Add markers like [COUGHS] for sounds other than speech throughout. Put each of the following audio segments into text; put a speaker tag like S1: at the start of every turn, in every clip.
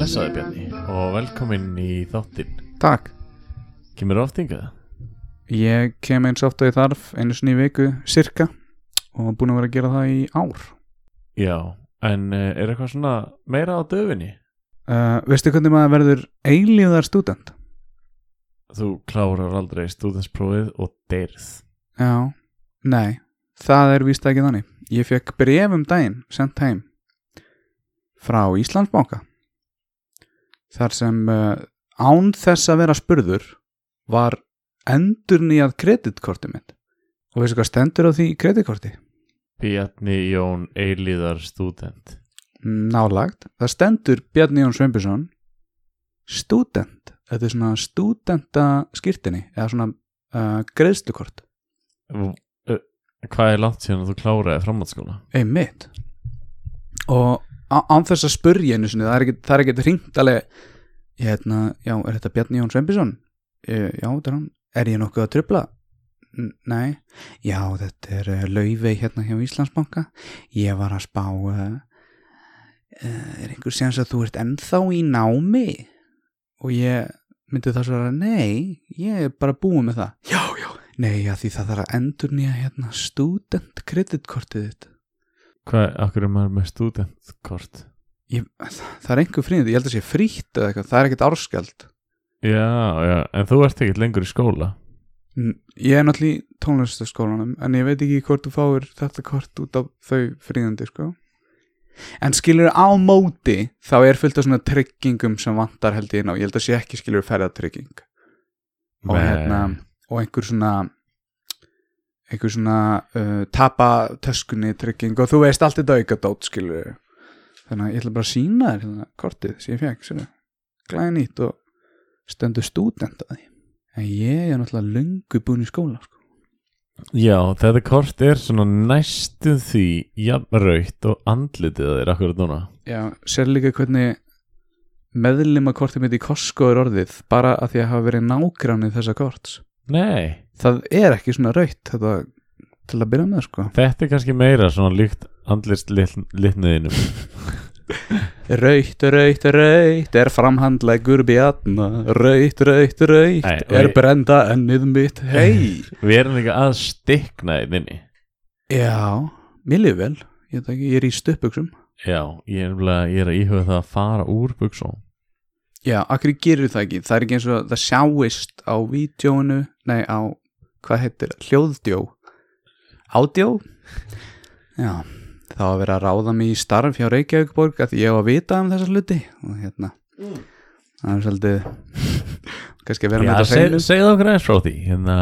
S1: blessaði Bjarni? Og velkomin í þáttinn.
S2: Takk.
S1: Kemur oft yngað?
S2: Ég kem eins ofta í þarf einu sinni í viku, cirka, og búin að vera að gera það í ár.
S1: Já, en uh, er eitthvað svona meira á döfinni?
S2: Uh, veistu hvernig maður verður eilíðar student?
S1: Þú klárar aldrei stúdensprófið og deyrð
S2: Já, nei, það er víst ekki þannig. Ég fekk bref um daginn, sendt heim, frá Íslandsbanka. Þar sem uh, án þess að vera spurður var endur nýjað kreditkorti mitt. Og veistu hvað stendur á því kreditkorti?
S1: Bjarni Jón Eilíðar stúdent.
S2: Nálagt það stendur Bjarni Jón Sveinbjörnsson student þetta er svona studenta skýrtinni eða svona uh, greiðslukort.
S1: Hvað er langt síðan að þú kláraði framhaldsskóla?
S2: einmitt. Og á- án þess að spurja einu sinni það er ekkert, það er ekkert hringt alveg hérna, já, er þetta Bjarni Jón Sveinbjörnsson? E, já, þetta er hann. Er ég nokkuð að trubla N- nei, já, þetta er uh, laufey hérna hjá Íslandsbanka. Ég var að spá uh, uh, er einhver séns að þú ert ennþá í námi? Og ég myndi það að nei, ég er bara búið með það. Já, já, nei, já, því það þarf að endur nýja hérna student kreditkortið þitt.
S1: Hvað, akkur er maður með studentkort?
S2: ég, það er einhver fríðandi, ég held að sé frítt eða eitthvað, það er ekkert árskjald
S1: Já, já, en þú ert ekkert lengur í skóla
S2: ég er náttúrulega í tónlistaskólanum en ég veit ekki hvort þú fáir þetta kort út af þau fríðandi sko. En skilur á móti þá er fullt af svona tryggingum sem vantar held ég inn á, ég held að sé ekki skilur ferðatrygging. Og hérna og einhver svona einhver svona uh, tapa töskunni trygging. Og þú veist allt þetta auka dót skilur. Þannig að ég ætla bara að sína þér hérna, kortið sem ég fekk glæði nýtt og stendur stúdent að því en ég er náttúrulega löngu búin í skóla sko.
S1: Já, þetta kort er svona næstu því jafnraut og andlitið þér akkurat núna.
S2: Já, sér líka hvernig meðlima kortið mitt í Costco er orðið bara að því að hafa verið nágrannið þessa korts.
S1: Nei,
S2: það er ekki svona raut þetta til að byrja með sko.
S1: Þetta er kannski meira svona líkt andlist litniðinum [LAUGHS]
S2: Raut, raut, raut er framhandlegur bjarna. Raut, raut, raut
S1: Nei,
S2: er
S1: ég-
S2: brenda ennið mitt. Hei [LAUGHS]
S1: Við erum líka að stikna í þinni.
S2: Já, mér lifið vel. Ég, veit ekki, ég er í stuppuksum
S1: Já, ég er, nefnilega- ég er að íhuga það að fara úr buksum
S2: Já, akkur gerir það ekki? Það er ekki eins og það sjáist á vídjónu Nei, á, hvað heitir það? Hljóðdjó. Ádjó? Já, þá að vera að ráða mig í starf hjá Reykjavíkborg að ég á að vita um þessa hluti. Og hérna það er svolítið [LAUGHS] kannski að vera
S1: Já,
S2: með þetta
S1: seg, segðu okkur aðeins frá því Hérna,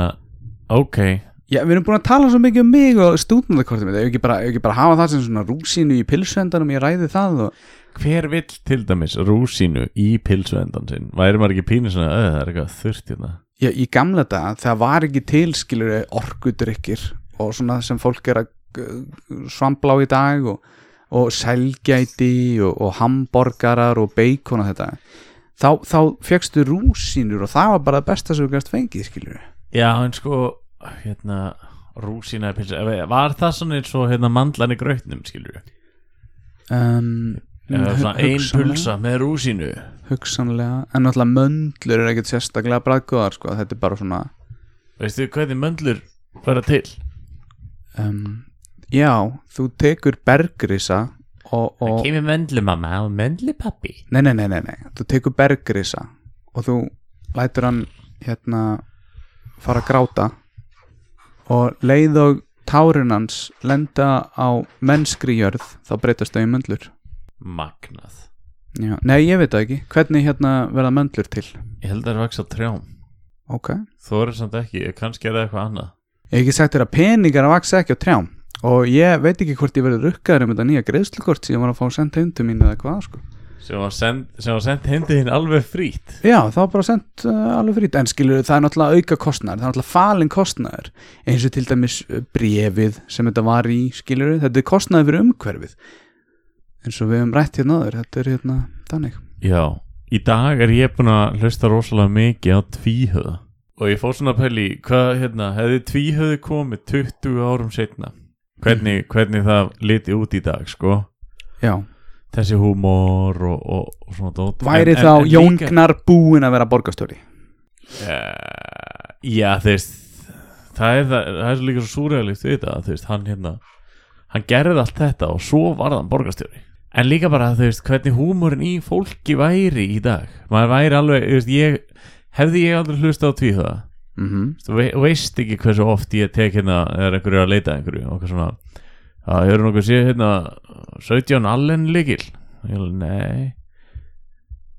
S1: ok.
S2: Já, við erum búin að tala svo mikið um mig og stúdendakortið mitt, ef ekki ekki bara hafa það sem svona rúsínu í pilsvendanum, ég ræði það og
S1: Hver vill til dæmis rúsínu í pilsuendan sinn? Væri maður ekki pínu svona, öð, það er eitthvað þurft hérna.
S2: Já, í gamla dag, það var ekki til skilur orkudrykkir og svona sem fólk er að uh, svambla á í dag og, og selgæti og, og hamborgarar og bacon og þetta. Þá, þá fegstu rúsínur og það var bara besta sem þú gæst fengið skilur
S1: Já, en sko, hérna í pilsu Var það svona eins og hérna mandlan í grautnum, skilur
S2: um,
S1: Eða svona ein pulsa með rúsínu.
S2: Hugsanlega, en náttúrulega möndlur er ekkert sérstaklega bræðgóðar sko, þetta er bara svona
S1: Veistu hvernig möndlur vera til?
S2: um, já, þú tekur bergrisa og, og
S1: kemur möndlumamma og möndlupappi
S2: nei, nei, nei, nei, nei, þú tekur bergrisa og þú lætur hann hérna fara að gráta og leið og tárin hans lenda á mennskri jörð þá breytast þau í möndlur.
S1: Magnað.
S2: Já, nei, ég veit það ekki, hvernig hérna verða möndlur til?
S1: Ég held að það er vaks á trjám.
S2: Ok,
S1: Þú er samt ekki, kannski er það eitthvað annað.
S2: Ég hef ekki sagt þér að peningar að vaksa ekki á trjám og ég veit ekki hvort ég verður rukkaður um þetta nýja greiðslukort sem ég var að fá senda undir mín eða hvað sko.
S1: Sem var send, sem var sendt hindi hinn alveg frýtt
S2: Já, það var bara sendt uh, alveg frýtt en skilur það er náttúrulega auka kostnæður það er náttúrulega falin kostnæður eins og til dæmis uh, brefið sem þetta var í skilur þetta er kostnæður fyrir umhverfið. Eins og við hefum rætt hérna áður. Þetta er hérna þannig.
S1: Já, í dag er ég búin að hlusta rosalega mikið á tvíhöða. Og ég fór svona pæli hvað, hérna, hefði tvíhöði komið 20 árum setna hvernig, hvernig það liti út í dag, sko?
S2: Já,
S1: þessi húmor og, og, og svona dót.
S2: Væri
S1: En-
S2: þá
S1: en- en
S2: Jón
S1: líka-
S2: búinn að vera borgarstjóri?
S1: Uh, já, þú veist það er, það, það er líka svo súræðilegt við þetta, þú veist, hann hérna hann gerði allt þetta og svo var hann borgarstjóri. En líka bara, þú veist, hvernig húmórin í fólki væri í dag. Maður væri alveg, ég hefði ég aldrei hlusta á tvíhöða
S2: mm
S1: þú ve veist ekki hversu oft ég tek hérna, eða einhverju að leita að einhverju og svona, það hefur nokkuð séð hérna, 17 allen líkil ég alveg, nei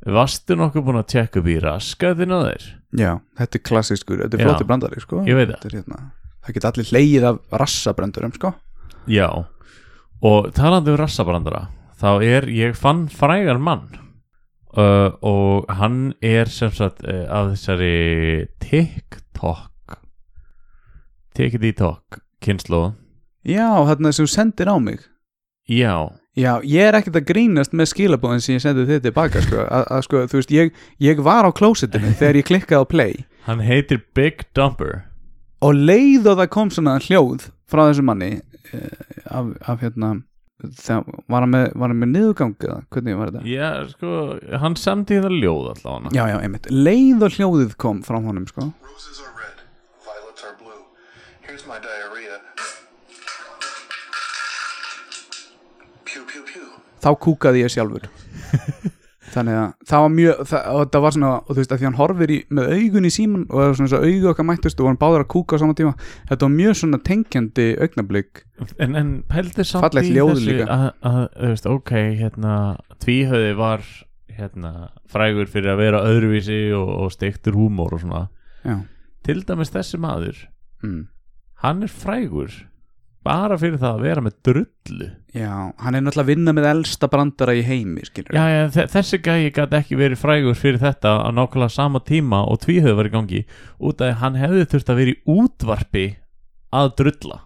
S1: Varstu nokkuð búin að tjekka upp í raskaðin á þeir?
S2: Já, þetta er klassiskur, þetta er
S1: Já.
S2: flótti brandari sko.
S1: Ég veit það.
S2: Hérna, það geta allir leið af rassabrandurum sko.
S1: Já Og talandi um rassabrandara Þá er, ég fann frægar mann uh, Og hann er sem sagt uh, af þessari TikTok TikTok kynnslóð
S2: Já, þarna sem sendir á mig.
S1: Já,
S2: Já, ég er ekkert að grínast með skilabóðin sem ég sendi þið tilbaka sko. að, að sko, þú veist, ég, ég var á klósitinu [LAUGHS] þegar ég klikkaði á play.
S1: Hann heitir Big Dumper.
S2: Og leið og það kom svona hljóð frá þessu manni uh, af, af hérna það, var, hann með, var hann með niðurgang eða hvernig var þetta?
S1: Já, sko, hann samti það ljóð allavega
S2: Já, já, einmitt, leið og hljóðið kom frá honum sko.
S3: Roses are red, violets are blue. Here's my diarrhea. Pew, pew, pew.
S2: þá kúkaði ég sjálfur [LAUGHS] þannig að það var mjög það, og það var svona, og þú veist að því hann horfir í, með augun í síman og það var svona svo augu okkar mættust og hann báður að kúka á sama tíma. Þetta var mjög svona tengjandi augnablík
S1: En, en pældi samt í þessu að, að, þú veist, ok, hérna Tvíhöði var hérna frægur fyrir að vera öðruvísi og, og steiktur húmór og svona.
S2: Já,
S1: Til dæmis þessi maður
S2: mm.
S1: hann er frægur bara fyrir það að vera með drullu.
S2: Já, hann er náttúrulega að vinna með elsta brandara í heimi, skilur
S1: Já, já, þe- þessi gæi gæti ekki verið frægur fyrir þetta á nákvæmlega sama tíma og tvíhöði var í gangi út af að hann hefði þurft að vera í útvarpi að drulla.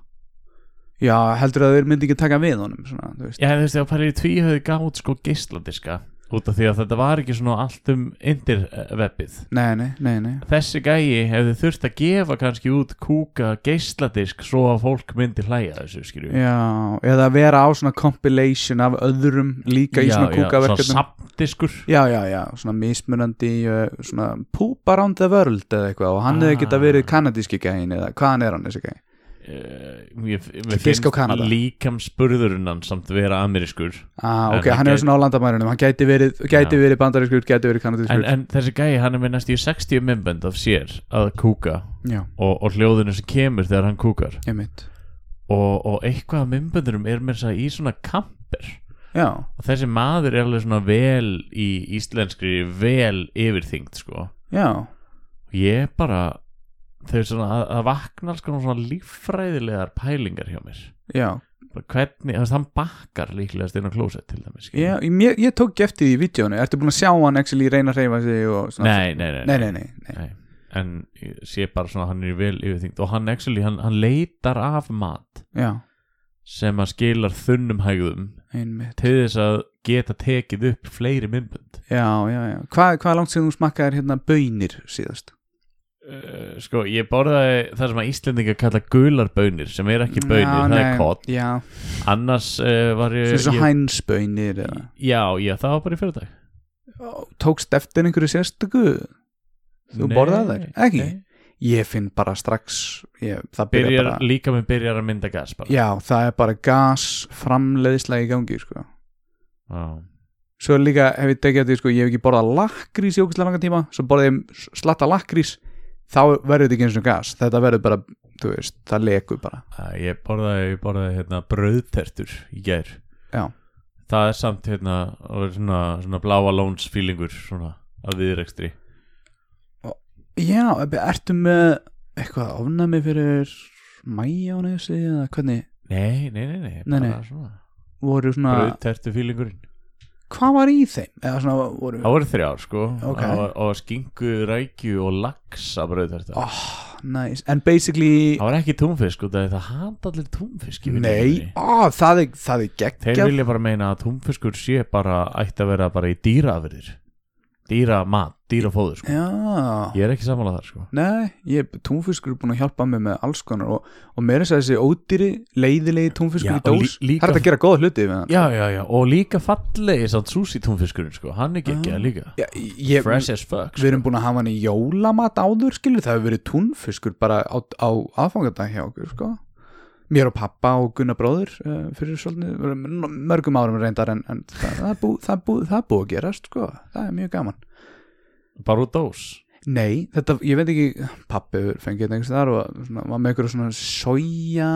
S2: Já, heldur að þeir myndi ekki taka við honum svona, þú veist.
S1: Já, þú veist, pælir í tvíhöði gátt sko geisladiska út af því að þetta var ekki svona allt um
S2: nei
S1: þessi gæi hefði þurft að gefa kannski út kúka geisladisk svo að fólk myndi hlæja þessu skilju
S2: já, eða vera á svona compilation af öðrum líka í svona
S1: svona
S2: kúkaverkefnum.
S1: samdiskur
S2: Já, já, já, svona mismunandi svona poop around the world eða eitthvað og hann
S1: Ah.
S2: hefði geta verið kanadíski gæin eða hvaðan er hann þessi gæin?
S1: Uh, mér, mér
S2: Gisk á Kanada.
S1: líkam spurðurinn hann samt vera amerískur.
S2: Ah,
S1: En
S2: ok,
S1: hann
S2: er svona á landamærunum, hann gæti verið, gæti verið bandarískur, gæti verið
S1: en,
S2: kanadískur.
S1: En þessi gæi hann er með næstu í 60 minnbönd af sér að kúka og, og hljóðinu sem kemur þegar hann kúkar. Og, og eitthvað af minnböndunum er með þess að í svona kamper
S2: Já,
S1: og þessi maður er alveg svona vel í íslenskri vel yfirþyngd sko.
S2: Já,
S1: og ég bara þau svona að, að vakna alls konar svona líffræðilegar pælingar hjá mér.
S2: Já.
S1: Hvernig, þú veist, hann bakkar líklegast inn á klósett til dæmis skilur.
S2: Ég, ég, tók eftir því í vídjónu, ertu búin að sjá hann actually reyna að reyfa sig og svona
S1: nei, nei, nei,
S2: nei, nei, nei, nei.
S1: En ég sé bara svona að hann er vel yfirþyngd. Og hann actually, hann, hann leitar af mat
S2: Já,
S1: sem að skilar þunnum hægðum
S2: einmitt.
S1: til þess að geta tekið upp fleiri myndbönd.
S2: Já, já, já, hvað hva er langt sem þú smakkaðir hérna bönir síðast?
S1: Uh, sko, ég borðaði það sem að Íslendinga kalla gularbönir sem er ekki bönir,
S2: Já,
S1: það
S2: nei,
S1: er kott
S2: Já,
S1: annars uh, var ég,
S2: sem svo
S1: ég
S2: hænsbönir eða
S1: já, já, það var bara í fyrir dag
S2: Tókst eftir einhverju sérstöku? Þú borðaði þær? Ekki?
S1: nei.
S2: Ég finn bara strax ég, Það byrjar bara
S1: líka með byrjar að mynda gas bara
S2: Já, það er bara gas framleiðislega í gangi sko.
S1: Já.
S2: Svo líka hef ég tekið að því sko, ég hef ekki borðað lakrís í ógæslega langa tíma svo borðið ég slatta lakrís þá verður þetta ekki eins og gas. Þetta verður bara, þú veist, það lekur bara.
S1: Æ, ég borðaði, ég borðaði hérna, brauðtertur í gær.
S2: Já,
S1: það er samt hérna svona, svona bláa lóns fílingur svona að viðrekstri.
S2: Já ertu með eitthvað ofnæmi fyrir mæjónesi eða hvernig?
S1: Nei, nei, nei, nei,
S2: Nei, nei.
S1: svona
S2: voru svona
S1: brauðtertu fílingurinn
S2: hvað var í þeim? svona voru
S1: Það voru þrjár sko
S2: Ok.
S1: Það var, og skingu, rækju og brauð þetta
S2: oh, nice. basically
S1: Það var ekki túnfisk því það handa allir túnfisk
S2: nei, oh, það er, er
S1: Þeir
S2: geggjað
S1: vilja bara meina að túnfiskur sé bara ætti að vera bara í dýraafyrðir Dýra mat, dýra fóður sko. Ég er ekki samanlega þar sko
S2: nei ég, túnfiskur er búin að hjálpa mig með alls konar og, og meira þess að þessi ódýri leiðilegi túnfiskur
S1: Já,
S2: í dós
S1: lí-
S2: það er að gera góða hluti
S1: Já, já, já, og líka fallegi samt sushi túnfiskurinn sko, hann er ekki
S2: Ah.
S1: líka
S2: já, ég,
S1: Fresh as fuck
S2: við
S1: sko.
S2: erum búin að hafa hann í jólamat áður skilur, það hefur verið túnfiskur bara á, á aðfangadag hjá okkur sko. Mér og pappa og Gunnar bróður uh, fyrir svolítið mörgum árum reyndar en, en það, það, er bú, það, bú, það búið að gerast sko. það er mjög gaman.
S1: Bara úr dós?
S2: Nei, þetta, ég veit ekki pappi fengið þetta einhvers þar og svona, var með eitthvað svona soja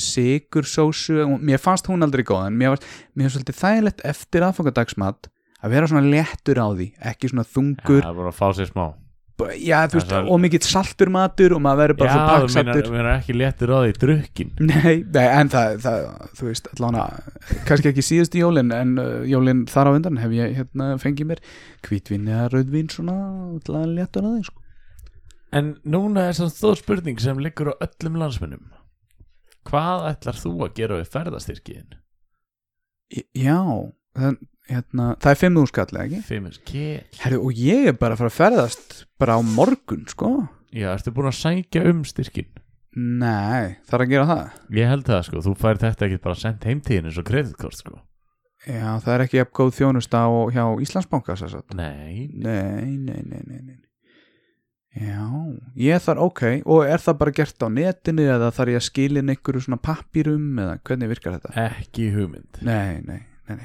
S2: sigursósu mér fannst hún aldrei góð en mér fannst, mér fannst svolítið þægilegt eftir aðfangadagsmat að vera svona léttur á því ekki svona þungur.
S1: Er bara að fá sér smá
S2: já, þú veist,
S1: Það
S2: og mikill saltur matur og maður verður bara
S1: Já,
S2: svo
S1: þú
S2: pakksaltur
S1: meinar ekki léttir á því drukkin [LAUGHS]
S2: nei, nei, en það, það þú veist, allavega, kannski ekki síðustu jólin en uh, jólin þar á undan hef ég hérna fengið mér hvítvín eða rauðvín svona, allavega léttur að því sko.
S1: En núna er svona stóð spurning sem liggur á öllum landsmennum Hvað ætlar þú að gera við ferðastyrkiðin?
S2: Í- já, það, hérna, það er fimm úrskall, eða ekki?
S1: Fimmins kell
S2: Herri, og ég er bara að fara að ferðast bara á morgun, sko.
S1: Já, ertu búin að sækja um styrkin?
S2: nei, þarf að gera það?
S1: Ég held það sko, þú fær þetta ekki bara sendt heimtíðin eins og kreditkort sko.
S2: Já, það er ekki jafn góð þjónusta á, hjá Íslandsbanka þess að
S1: Nei,
S2: Nei, nei, nei, nei, nei. Já, ég þarf, ok, og er það bara gert á netinu eða þarf ég að skilin einhverju svona pappýrum eða hvernig virkar þetta?
S1: ekki hugmynd.
S2: Nei, nei,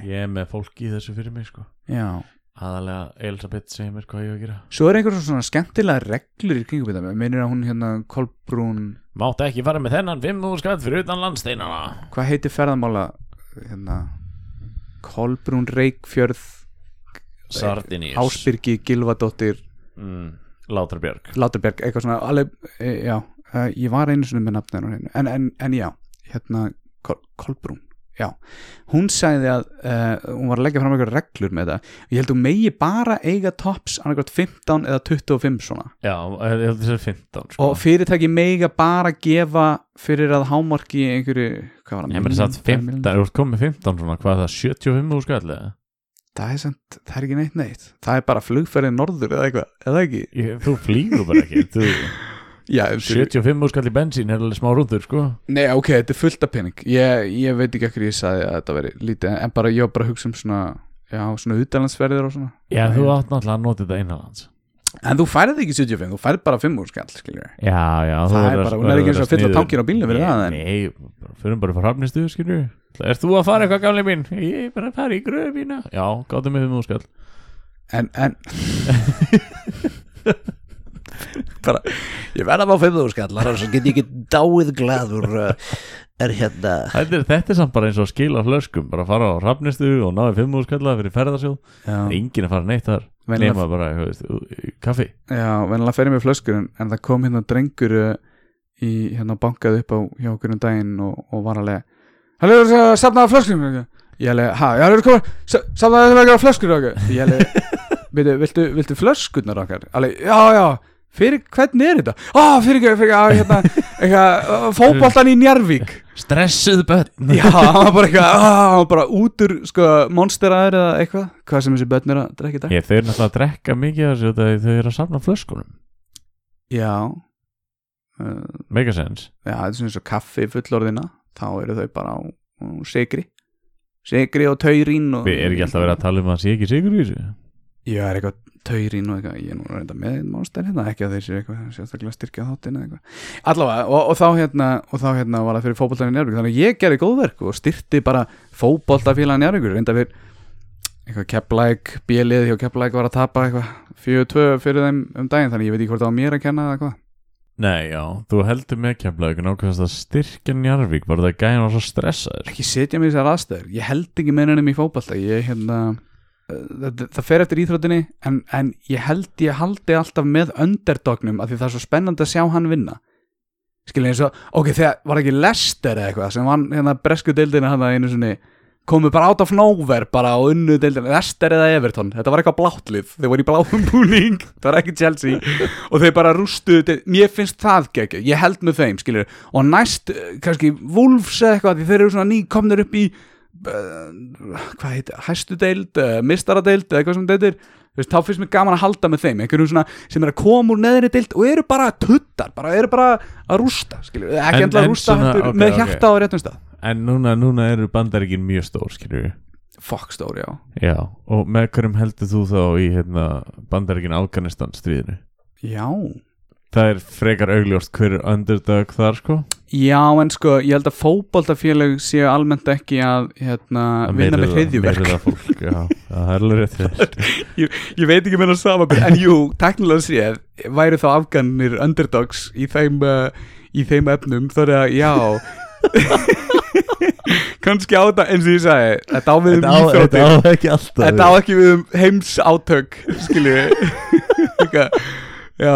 S1: Ég er með fólki í þessu fyrir mig sko.
S2: Já.
S1: Aðalega Elisabeth segir mér hvað ég á að gera.
S2: Svo er einhverjum svona skemmtilega reglur í kringum þetta, minnir að hún hérna Kolbrún,
S1: Máttu ekki fara með þennan fimm úr skatt fyrir utan landsteinana.
S2: Hvað heitir ferðamála, hérna, Kolbrún Reykfjörð,
S1: Sardiníus
S2: Ásbyrgi, Gilvadóttir,
S1: mm, Látrabjörg
S2: Láturberg, eitthvað svona, alveg, e, já, uh, ég var einu svona með nafnir á hennu, en, en, en já, hérna, Kol, Kolbrún, já, hún sagði að uh, hún var að leggja fram eitthvað reglur með það, ég held að hún megi bara eiga tops annarkvæmt 15 eða 25 svona,
S1: Já, ég held þessi 15 sko
S2: og fyrirtæki mega bara gefa fyrir að hámarki einhverju, hvað var það?
S1: Ég meina satt 15, þú ert komið 15 svona, hvað er það, 75 úr skall eða?
S2: Það er, samt, það er ekki neitt neitt, það er bara flugferðin norður eða eitthvað, eða ekki?
S1: Ég- Þú flýgur bara ekki þú, [LAUGHS]
S2: Já,
S1: 75 úr skall í bensín er alveg smá rúndur sko.
S2: Nei, ok, þetta er fullt af pening. Ég, ég veit ekki ekkur ég sagði að þetta veri lítið en bara ég var bara að hugsa um svona já, svona utdalandsferðir og svona.
S1: Já, þú átt náttúrulega að nota þetta innanlands.
S2: En þú færið ekki 75, þú færið bara 5 úr skall skiljur
S1: Já, já
S2: Það er bara, hún er ekki eins og að fylla tankir á bílnum fyrir það en
S1: Nei, fyrir bara fyrir hafnistu, skilju Er þú að fara eitthvað gamli mín? Ég er bara að fara í gröfina Já, gáttu með fimm úr skall.
S2: En, en [LAUGHS] bara, ég verða bara 5 úr skall
S4: Annars get ég ekki dáið gladur uh, er hérna
S1: Þetta er, þetta er samt bara eins og að skila flöskum Bara fara á hafnistu og náði fimm úr skalla fyrir ferðarsjóð Engin að fara neitt þar. Nema bara, hvað veist, í kaffi.
S2: Já venjulega fer ég með flöskur en, en það kom hérna drengur uh, í hérna bankað upp á hjá okkur um daginn og, og var alveg Hann er að safnaða flöskur Ég alveg, ha, já, það er komið safnaða það ekki flöskur okkar Ég alveg, [LAUGHS] viltu, viltu, viltu flöskurnar okkar? Alveg, já, já Fyrir, hvernig er þetta? Á, fyrir ekki, fyrir ekki, hérna, [LAUGHS] eitthvað, fótboltan í Njarvík
S1: Stressuð börn.
S2: Já, hann var bara eitthvað, hann var bara út úr, sko, monsteraður eða eitthvað. Hvað sem þessi börn er að drekka í dag.
S1: Ég, þau eru náttúrulega að drekka mikið þessu þegar þau eru að safna flöskunum.
S2: Já. Uh,
S1: Megasens
S2: Já, þetta er svona eins og kaffi fullorðina Þá eru þau bara á, sigri. Sigri og taurín og
S1: Við erum ekki alltaf að vera að tala um að sé ekki sigur í þessu
S2: Já, er eitthvað taurín og eitthvað Ég er nú reynda með monster hérna Ekki að þeir séu eitthvað sérstaklega styrkja þáttin eða eitthvað. Allavega, og, og þá hérna Og þá hérna var það fyrir fótboltan í Njárvík Þannig að ég gerði góðverk og styrti bara Fótboltafélag Njárvíkur Reynda fyrir eitthvað kepplæk Bélið hjá kepplæk var að tapa eitthvað 4-2 fyrir þeim um daginn Þannig ég veit ekki hvort það var mér að kenna eða hvað
S1: Nei, já, þú heldur með kemlaugin ákveðast að styrkja Njarvík bara það gæði hann svo stressaður?
S2: Ekki setja mig í þessar aðstæður ég held ekki með hennum í fótballta ég hérna það, það fer eftir íþróttinni en, en ég held ég haldi alltaf með underdognum af því það er svo spennandi að sjá hann vinna. Skilja eins og, ok, þegar var ekki Lester eða eitthvað sem vann hérna bresku deildina hann einu sinni komu bara out of nowhere bara og unnu deildin, Leicester eða Everton þetta var eitthvað bláttlið, þeir voru í bláum [LAUGHS] búning það var ekki Chelsea og þeir bara rústuðu, mér finnst það gegg ég held með þeim, skilur og næst, eh, kannski Wolves eitthvað þeir eru svona ný komnir upp í hvað heitir, hæstu deild uh, mistaradeild eða eitthvað sem þetta Þú veist, þá finnst mér gaman að halda með þeim einhverjum svona sem er að koma úr neðri deild og eru bara tuttar, bara eru bara að rústa skilur, ekki
S1: En-
S2: endla að rústa
S1: svona,
S2: heldur
S1: ok,
S2: með hjarta á réttum stað.
S1: En núna, núna eru bandaríkin mjög stór, skilur
S2: Fuck story, já.
S1: Já, og með hverjum heldur þú þá í hérna, bandaríkin Afganistan stríðinu?
S2: Já,
S1: Það er frekar augljóst hver er underdog þar, sko
S2: já en sko ég held að fótboltafélag séu almennt ekki að hérna, vinna með
S1: já, það er alveg rétt. [LAUGHS]
S2: Ég, ég veit ekki með það samanbyrð en jú, teknilega séð væri þá afganir underdogs í þeim, uh, í þeim efnum þannig að já. [LAUGHS] Kannski á þetta eins og ég sagði þetta á við um íþróttir.
S1: ekki alltaf
S2: þetta á ekki við um heims átök skilju [LAUGHS] já,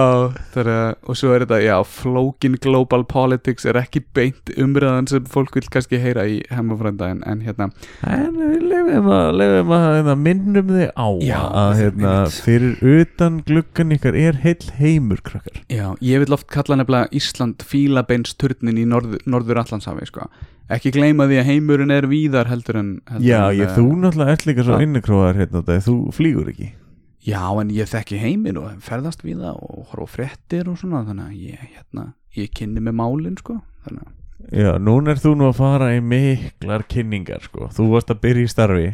S2: að og svo er þetta, já, flókin global politics er ekki beint umræðan sem fólk vil kannski heyra í hemmafrænda en, en hérna,
S1: En við lefum að, lefum að hérna, minnum þið á
S2: Já,
S1: að hérna, fyrir utan gluggan ykkar er heill heimur, krakkar.
S2: Já, ég vil oft kalla nefnilega Ísland fílabeins-turnin í norður, norður Allandshafi, sko. Ekki gleyma því að heimurinn er víðar heldur en heldur
S1: Já,
S2: en,
S1: ég,
S2: eh,
S1: þú náttúrulega ert líka svo innekróðar hérna, þú flýgur ekki
S2: Já, en ég þekki heiminn og ferðast við það og horf fréttir og svona þannig að ég, hérna, ég kynni með málin sko, þannig
S1: Já, núna er þú nú að fara í miklar kynningar, sko. Þú varst að byrja í starfi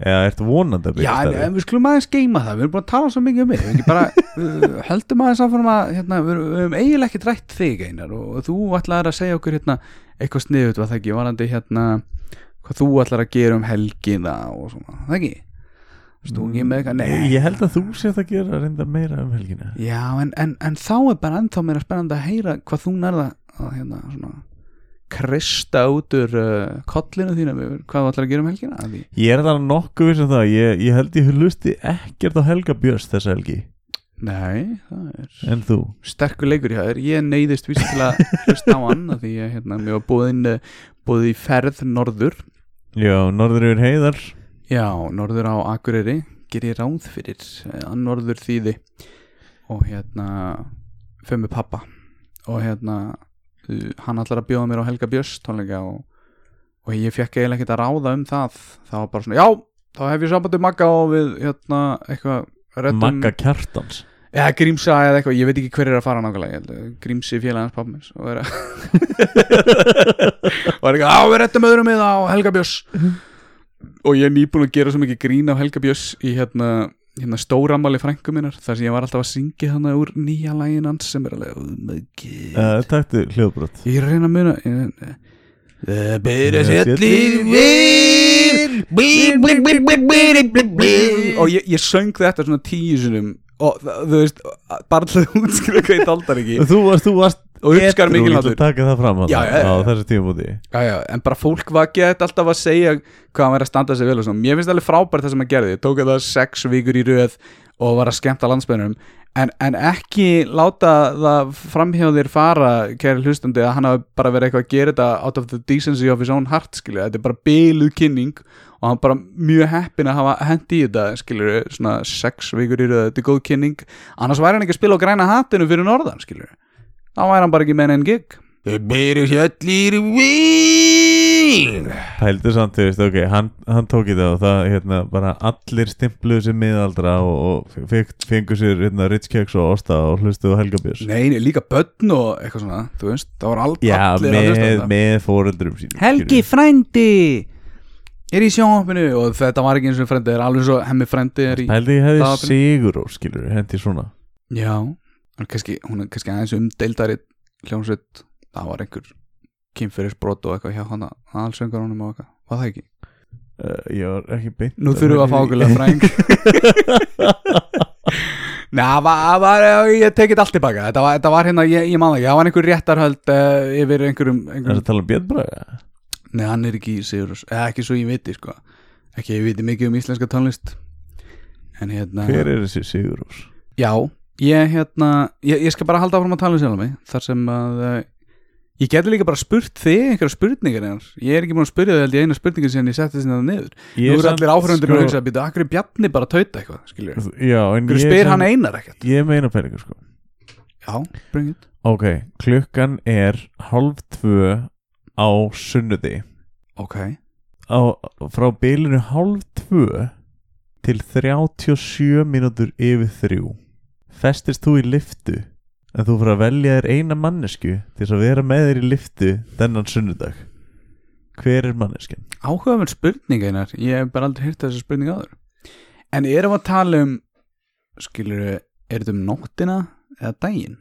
S1: eða ert vonandi að byrja
S2: Já,
S1: í starfi?
S2: en við skulum aðeins geima það, við erum búin að tala svo mikið um mig við bara, uh, [LAUGHS] höldum aðeins áfram að hérna, við erum- eiginlega ekki drætt þig einar og þú ætlaðir að segja okkur hérna, eitthvað sniðut, var það ekki, varandi hérna, hvað þú ætlar að gera um helgina og svona, það ekki stungið með eitthvað, nei.
S1: Ég held að þú sért að gera reynda meira um helgina.
S2: Já, en, en, en þá er bara ennþá meira spennandi að heyra hvað þú nærða að hérna, svona krista út úr uh, kollinu þínu hvað þú ætlar að gera um helgina að því
S1: Ég er það nokkuð viss um það. Ég, ég held ég hlusti ekkert á Helga Björns þessa helgi.
S2: Nei, það er
S1: En þú?
S2: sterkur leikur hjá þér. Ég neyðist vist til að hlusta á hann af því að hérna, mér var búið í ferð norður.
S1: Já, norður yfir heiðar
S2: já, norður á Akureyri ger ég ráð fyrir að norður þýði. Og hérna fyrir með pappa. Og hérna hann ætlar að bjóða mér á Helga Björns tónleika og, og ég fekk eiginlega ekkert að ráða um það. Það var bara svona, já, þá hef ég sambandi Magga og við hérna eitthvað
S1: Magga Kjartans.
S2: Já, Grímsa eða eitthvað, ég veit ekki hver er að fara nákvæmlega Grímsi félagans pappmins og að og er [LAUGHS] ekki, á við rettum öðrum með á Helga Björns og ég er nýbúin að gera svo mikið grín af Helga Björns í hérna, hérna stóramali frængu minnar þar sem ég var alltaf að syngja þannig úr nýja lægin hans sem er alveg,
S1: uh, Takktu hljóðbrot.
S2: Ég er að reyna að muna byrja við. Og ég, ég söng þetta svona tíu sinum og þú veist, bara til að útskrifa hvað ég daldar ekki.
S1: Þú varst, þú varst
S2: og uppskar mikil
S1: að taka það fram
S2: Já, já,
S1: á þessu
S2: já, já, en bara fólk var gett alltaf að segja hvað hann verið að standa sig vel og svona. Mér finnst alveg frábært það sem hann gerði, tók það sex vikur í röð og var að skemmta landsbænum en, en ekki láta það framhjá þér fara kæri hlustandi að hann hafi bara verið eitthvað að gera þetta out of the decency of his own heart skilja, þetta er bara byluð kynning og hann bara mjög heppin að hafa hendi í þetta skilur, svona sex vikur í röð þetta er góð kynning, annars væri hann ekki að spila á græna hatinu fyrir norðan skilur þá væri hann bara ekki með enn gig. Þau byrju sjallir vín.
S1: Pældu samt, þú veist, ok, hann, hann tók í það og það, hérna, bara allir stimpluðu sér miðaldra og, og fekk, fengu sér, hérna, Ritz Keks og Osta og hlustuðu á Helga Björns.
S2: Nei, nei, líka börn og eitthvað svona Þú veist, það var al
S1: Já,
S2: allir að hlusta á
S1: með,
S2: þetta.
S1: með fóreldrum sínum
S2: Helgi frændi er í sjónvampinu og þetta var ekki eins og frændi það er alveg svo hemmi frændi er í
S1: Pældu ég hefði sigur og skilur, hendi svona.
S2: Já, kannski, hún er kannski aðeins umdeildari hljónsveit það var einhver kynferðisbrot og eitthvað hjá hann aðalsöngar honum og eitthvað, var það ekki?
S1: uh, Ég var ekki beint
S2: Nú þurfum við að fá okkurlega fræng [LAUGHS] Nei, ég tekið allt tilbaka Þetta var, þetta var hérna, ég, ég man ekki. Það var einhver réttarhöld uh, yfir einhverjum,
S1: Er það að tala um Björn Braga?
S2: Nei, hann er ekki í Sigurðs eða ekki svo ég viti, sko. Ekki ég viti mikið um íslenska tónlist. En hérna
S1: Hver er þessi Sigurús?
S2: Já, ég hérna ég, ég skal bara halda áfram að tala um sjálf mig þar sem að uh, Ég geti líka bara spurt þig einhverja spurningar hennar. Ég er ekki búin að spyrja þig eina spurningin sem ég setti sinna það niður.
S1: Ég
S2: Nú eru allir áhrifendur
S1: sko-
S2: að hugsa að býta Akkur er Bjarni bara að tauta eitthvað,
S1: ég
S2: spyr hann einar ekkert?
S1: Ég meina peningur sko.
S2: Já, bring it.
S1: Ok, klukkan er halv tvö á sunnuði
S2: Ok,
S1: á, frá bylunu halv tvö til 37 mínútur yfir þrjú festist þú í liftu en þú fyrir að velja þér eina mannesku til þess að vera með þér í liftu þennan sunnudag. Hver er manneskjan?
S2: áhugaverð spurning einar. Ég hef bara aldrei hýrt þessi spurning áður. En erum við að tala um Skilur er þetta um nóttina eða daginn?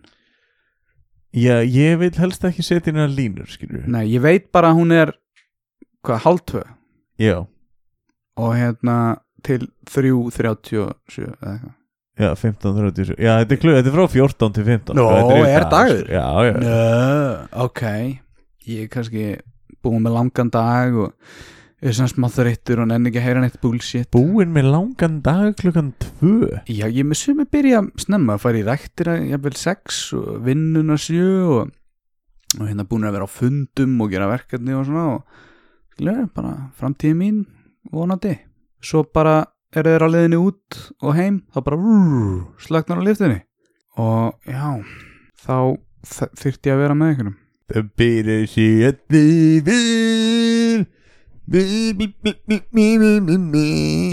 S1: Já, ég vil helst ekki setja inn að línur, skilur
S2: Nei, ég veit bara að hún er Hvað, hálftvö
S1: Já,
S2: Og hérna til 3.37 eða eitthvað
S1: já, 15.37 Já, þetta er, kluk, þetta er frá 14 til 15
S2: Nó,
S1: þetta
S2: er
S1: dag,
S2: dagur?
S1: Já, já,
S2: Nö, ok. Ég er kannski búin með langan dag og er svona smá þreyttur og nenni ekki að heyra neitt bullshit.
S1: Búinn með langan dag klukkan 2
S2: Já, ég með sumi byrja snemma að fara í ræktina jafnvel 6 og vinnuna 7 og, og hérna búin að vera á fundum og gera verkefni og svona og skilja, bara framtíði mín vonandi. Svo bara er þeir á leiðinni út og heim þá bara rrr, slagnar á liftinni og já þá þ- þyrfti ég að vera með einhvernum
S1: Það byrjar sig allir vel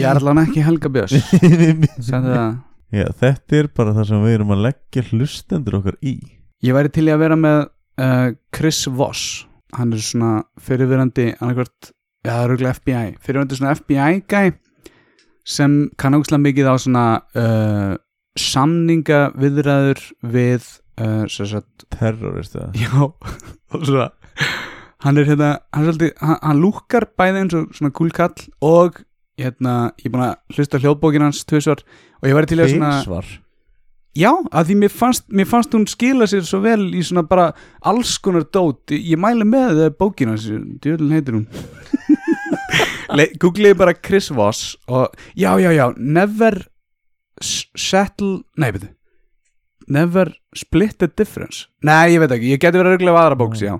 S2: Ég er allan ekki Helga Björns. [LAUGHS]
S1: Já, þetta er bara það sem við erum að leggja hlustendur okkar í.
S2: Ég væri til í að vera með uh, Chris Voss. Hann er svona fyrirverandi annarkvort, já auðvitað FBI fyrirverandi svona FBI guy sem kann ógslag mikið á svona uh, samninga viðræður við uh, sagt,
S1: Terrorist eða?
S2: Já. [LAUGHS] Og svona hann er hérna, hann, svolítið, hann, hann lúkkar bæði eins og svona cool kall og hérna, ég er búin að hlusta hljóðbókin hans tvisvar og ég væri til að svona
S1: Beinsvar
S2: Já, að því mér fannst, mér fannst hún skila sér svo vel í svona bara alls konar dót. Ég mæli með það bókina Djöðlun heitir hún [LAUGHS] Le- Googliði bara Chris Voss og já, já, já, never settle, nei, betur Never split the difference. Nei, ég veit ekki, ég geti verið að regla aðra bóks, já.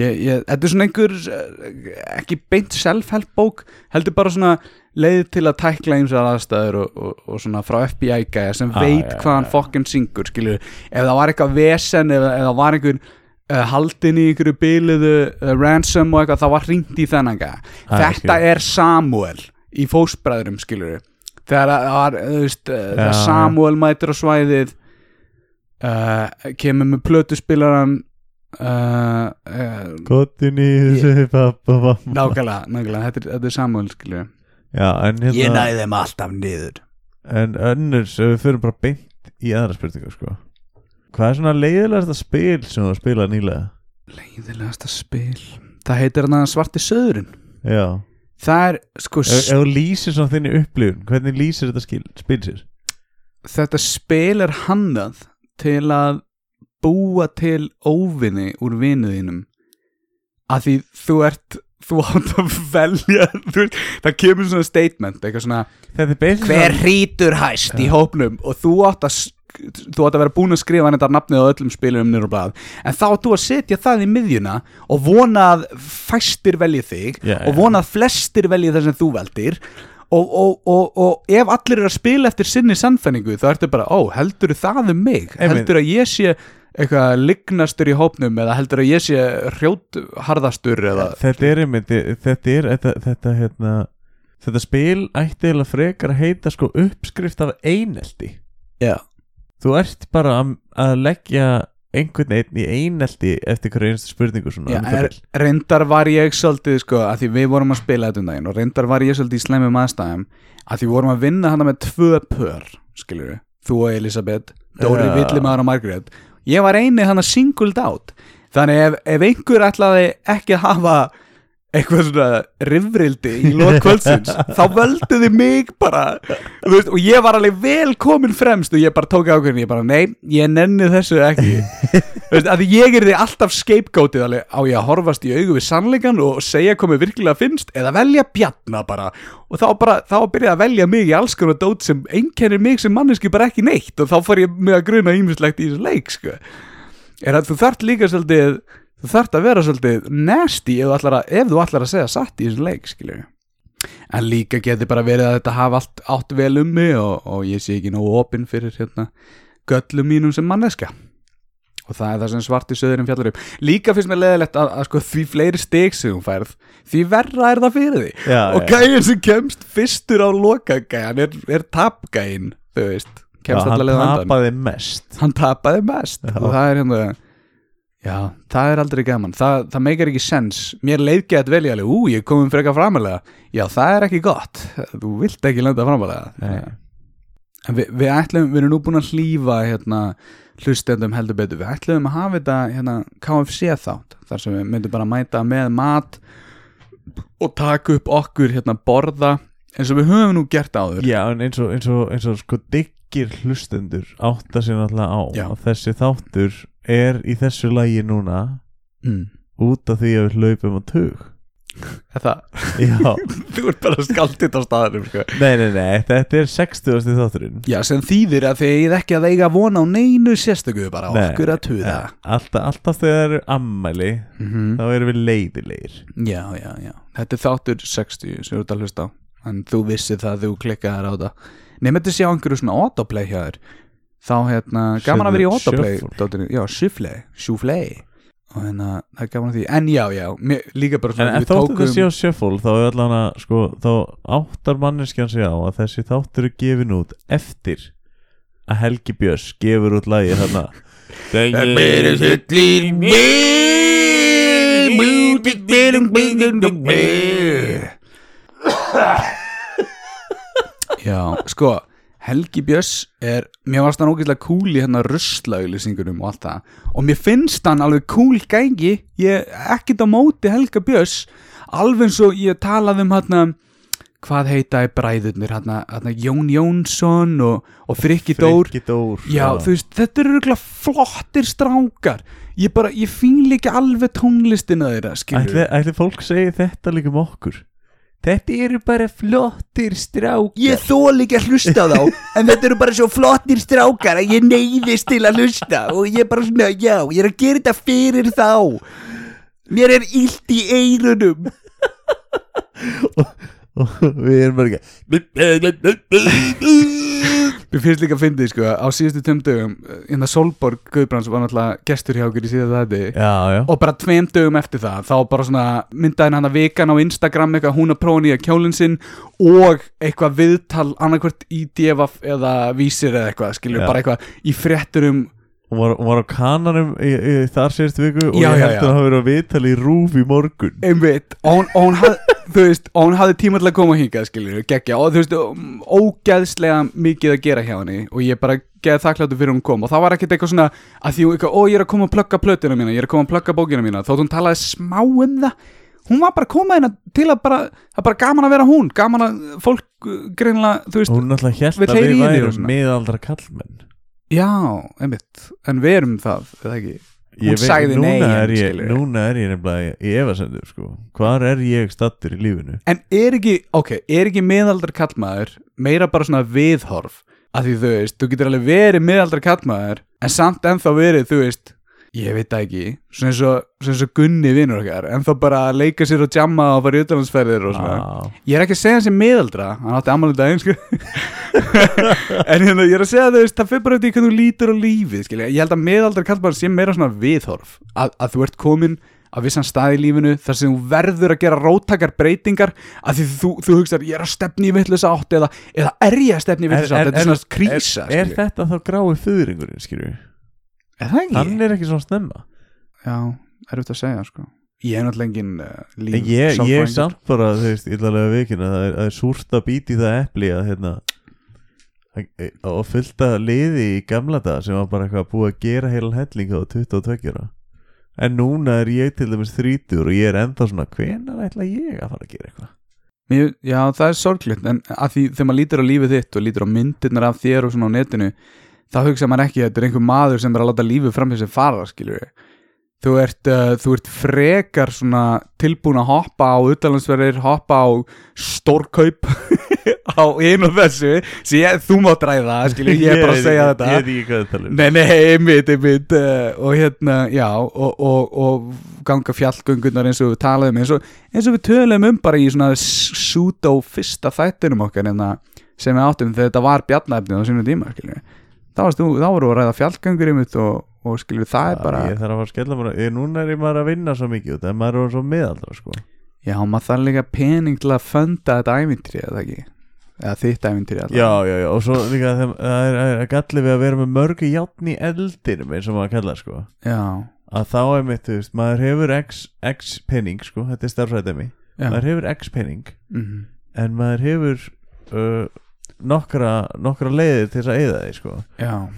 S2: Ég, ég, Þetta er svona einhver eh, ekki beint self-help bók heldur bara svona leið til að tækla ýmsar aðstæður og, og, og svona frá FBI gæja sem
S1: Ah,
S2: veit
S1: já,
S2: hvað hann
S1: já.
S2: fokkin syngur skilur, ef það var eitthvað vesen ef, ef það var einhver uh, haldin í einhverju byliðu uh, ransom og eitthvað, það var hringt í þennan
S1: Ah,
S2: þetta er Samuel í fósbræðurum skilur þegar var, þú veist, uh, þegar
S1: Já,
S2: Samuel mætir á svæðið uh, kemur með plötuspilaran
S1: Kottin í þessu pappa
S2: nákvæmlega, nákvæmlega, þetta er, þetta er Samuel skilur
S1: Já, hérna
S2: þeim alltaf niður.
S1: En önnurs, ef við fyrir bara beint í aðra spurningu sko Hvað er svona leiðilegasta spil sem þú har spilað nýlega?
S2: leiðilegasta spil. Það heitir hann svarti söðurinn.
S1: Já.
S2: Það er, sko,
S1: Ef þú lýsir svona þinni upplifun Hvernig lýsir þetta skil, spil sér?
S2: þetta spil er hannað til að búa til óvinni úr vinuðinum að því þú ert þú átt að velja [LAUGHS] veist, það kemur svona statement svona,
S1: er
S2: hver hrítur hæst í hópnum? Og þú átt að þú átt að vera búin að skrifa þetta nafnið á öllum spilum á blað en þá átt þú að setja það í miðjuna og vona að fæstir velji þig
S1: Já,
S2: og vona að flestir velji það sem þú veldir. Og, og, og, og ef allir eru að spila eftir sinni sannfæningu þá ertu bara, ó, heldur það um mig? Heldur að ég sé eitthvað lignastur í hópnum eða heldur að ég sé hrjótharðastur eða
S1: Þetta er einmitt, þetta er þetta, þetta, hérna, þetta spil ætti eða frekar að heita sko uppskrift af einelti.
S2: Já.
S1: Þú ert bara að, leggja einhvern einn í einelti eftir hverju einstu spurningu svona
S2: Já,
S1: um
S2: reyndar var ég svolítið sko, að því við vorum að spila þetta um daginn og reyndar var ég svolítið í slæmum aðstæðum að því vorum að vinna hana með tvö pör skilur við, þú og Elisabeth Dóri
S1: Já.
S2: Villimar og Margrét. Ég var eini hana singled out. Þannig ef, ef einhver ætlaði ekki að hafa eitthvað svona rifrildi í lót kvöldsins þá völdu þið mig bara veist, og ég var alveg vel komin fremst og ég bara tók ákveðin, ég bara nei, ég nenni þessu ekki veist, að ég er því alltaf scapegoatið alveg á ég að horfast í augu við sannleikan og segja hvað mér virkilega finnst eða velja bjarna bara og þá bara, þá byrjaði að velja mig í alls konar dót sem einkennir mig sem manneski bara ekki neitt og þá fór ég mig að gruna ímislegt í þessu leik sko. er að þú þarft líka svolítið þú þarft að vera svolítið nasty ef þú ætlar að, ef þú ætlar að segja satt í þessum leik skilur en líka geti bara verið að þetta hafa allt átt vel um mig og, og ég sé ekki nógu opinn fyrir hérna göllum mínum sem manneska og það er það sem svarti söðurinn fjallar upp líka finnst mér leðilegt að, að sko, því fleiri stig sem hún færð því verra er það fyrir því
S1: Já,
S2: og gæinn sem kemst fyrstur á lokagæjan er, er tapgæinn þú veist,
S1: Já, hann tapaði mest.
S2: Hann tapaði mest.
S1: Já.
S2: og það er hérna já, það er aldrei gaman. Það, það meikar ekki sens. Mér leiðgæði að velja alveg, ú, ég komum frekar framalega já, það er ekki gott. Þú vilt ekki lenda framalega en við, við ætlum, við erum nú búin að hlýfa hérna, hlustendum heldur betur. Við ætlum að hafa þetta hérna, KFC þátt, þar sem við myndum bara mæta með mat og taka upp okkur hérna borða eins og við höfum nú gert áður.
S1: Já, en eins og, eins og, eins og sko diggir hlustendur átta sér náttúrulega á
S2: Já.
S1: að þessi þáttur er í þessu lægi núna
S2: mm.
S1: út af því að við hlaupum á tug.
S2: Er það, [LAUGHS]
S1: Já, [LAUGHS]
S2: þú ert bara skaldið á staðanum sko.
S1: nei, nei, nei, þetta er 60. þátturinn.
S2: Já, sem þýðir að þið eigið ekki að eiga vona á neinu sérstöku bara
S1: Nei.
S2: okkur að tuða
S1: alltaf, alltaf þegar það eru ammæli
S2: mm
S1: þá erum við leiðilegir.
S2: Já, já, já. Þetta er þáttur 60 sem þú ert að hlusta á. En þú vissir það að þú klikkaðir á það. Nefnir þetta sjá einhverju svona autoplay hjá þér Þá hérna, gaman að vera í autoplay. Já, shuffle, shuffle. Og hérna, það er gaman að því. En já, já, mér, líka bara
S1: En,
S2: svona
S1: en þóttu þetta sé á sjöfól þá er allan að sko, þá áttar manneskjan sig á að þessi þáttur er gefin út eftir að Helgi Björns gefur út lagi þarna. [LAUGHS] Það byrjus [COUGHS] allir
S2: Já, sko Helgi Björns er, mér varst hann ógeðslega cool í hérna ruslauglýsingunum og allt það. Og mér finnst hann alveg cool gængi ég ekkert á móti Helga Björns. Alveg eins og ég talaði um hérna hvað heita í bræðurnir hérna, hérna Jón Jónsson og, og Frikki Dór. Já, þú veist, þetta eru örugglega flottir strákar. Ég bara, ég fíl ekki alveg tónlistina þeirra,
S1: ætli, ætli fólk segi þetta líka um okkur Þetta eru bara flottir strákar.
S4: Ég þól ekki að hlusta á þá En þetta eru bara svo flottir strákar Að ég neyðist til að hlusta Og ég er bara svona, já, ég er að gera þetta fyrir þá. Mér er illt í eyrunum. [LAUGHS]
S1: Og við erum bara ekki
S2: Mér finnst líka að fyndið, sko, á síðustu tveim dögum Innan Solborg Guðbrands var náttúrulega gestur hjá okkur í síðan þetta Og bara tveim dögum eftir það Þá bara svona myndaði hann að vikan á Instagram Eitthvað hún að prófa nýja kjólinn sinn Og eitthvað viðtal annarkvort í DFF eða vísir eða eitthvað Skilur
S1: Já.
S2: bara eitthvað í frétturum
S1: Hún var, hún var á kananum í, í, þar sérst viku og
S2: Já,
S1: ég held að það hafi verið að vitala í rúf í morgun.
S2: Einmitt. Og hún, og hún hafði [LAUGHS] þú veist, og hún hafði tíma til að koma hingað skilur, geggja, og þú veist ógeðslega mikið að gera hjá henni og ég bara geði þakkláttu fyrir hún kom. Og það var ekkert eitthvað svona að því hún eitthvað, ó ég er að koma að plugga plötuna mína, ég er að koma að plugga bókina mína. Þótt hún talaði smá um það. Hún var bara að koma hérna til að bara það er bara gaman að vera hún, gaman að fólk uh, greinlega, þú veist,
S1: Hún náttúrulega hélt
S2: Vill
S1: að
S2: heyra
S1: við
S2: í henni og
S1: værum miðaldra kallmenn
S2: já, einmitt en við erum það, eða ekki Hún sagði nei,
S1: er ég,
S2: skilurðu.
S1: núna er ég nefnilega í efasendur sko. Hvar er ég stattur í lífinu?
S2: En er ekki, ok, er ekki miðaldra kallmaður meira bara svona viðhorf að því þú veist, þú getur alveg verið miðaldra kallmaður en samt ennþá verið, þú veist ég veit það ekki, svona eins og, svona eins og Gunni vinnur okkar, ennþá bara að leika sér og jamma og fara í utlandsferðir og svona.
S1: Á,
S2: ég er ekki að segja hans sem miðaldra hann átti ammálið daginn, sko. [LAUGHS] En hérna, ég er að segja veist, það fyrir bara eftir hvernig þú lítur á lífið, skilja. Ég held að miðaldra kallmaður sé meira svona viðhorf. Að, að þú ert komin á vissan stað í lífinu þar sem þú verður að gera róttakar breytingar að því þú, þú hugsar ég er að stefni í vittlösa átt eða, eða er ég að stefni í vittlösa átt, þetta er svona krísa
S1: er, er þetta þá grái fyrringurinn, skilju?
S2: Er það ekki?
S1: Hann er ekki svona snemma
S2: Já, er þetta að segja sko Ég er náttúrulega engin uh,
S1: En
S2: líf
S1: ég, ég
S2: sálfræðingur.
S1: samt bara, þú veist, að vikina það er, það er súrt að býti í það epli að hérna að- og fullta liði í gamla dag sem var bara eitthvað búið að gera heilan helling á 22 ára en núna er ég til dæmis 30 og ég er ennþá svona hvenar ætla ég að fara að gera eitthvað
S2: Mér, Já, það er sorglegt En að því þegar maður lítur á lífið þitt og lítur á myndirnar af þér og svona á netinu þá hugsa maður ekki að þetta er einhver maður sem er að láta lífið fram þessi fara skilur við Þú ert, uh, þú ert frekar svona tilbúin að hoppa á utalansverðir, hoppa á stórkaup [LAUGHS] á einu og þessu ég, þú mátt ræða, skilju, ég er bara að segja þetta.
S1: Ég veit ekki hvað þetta er
S2: Nei, nei, einmitt, einmitt uh, og hérna, já og, og, og ganga fjallgöngunar eins og við talaðum eins og, eins og við töluðum um bara í svona pseudo fyrsta þættinum okkar en sem við áttum þegar þetta var bjarnæfnið á sínum tíma, varst þú, þá voru að ræða fjallgöngur einmitt og, og skilju, það er bara
S1: Ég þarf að fara að skella mér ég, Núna er ég maður að vinna svo mikið Það er maður er svo miðaldra sko
S2: já, maður þarf líka pening til að funda þetta ævintri, eða ekki eða þitt ævintri allavega.
S1: Já, já, já, og svo líka það er, er, er gallið við að vera með mörgu játn í eldinum eins og maður kallar sko
S2: já,
S1: að þá er mitt, þú veist, maður hefur x, x penning sko, þetta er starfræðemi
S2: já.
S1: maður hefur x penning
S2: Mhm.
S1: en maður hefur uh, nokkra, nokkra leiðir til þess að eyða því sko.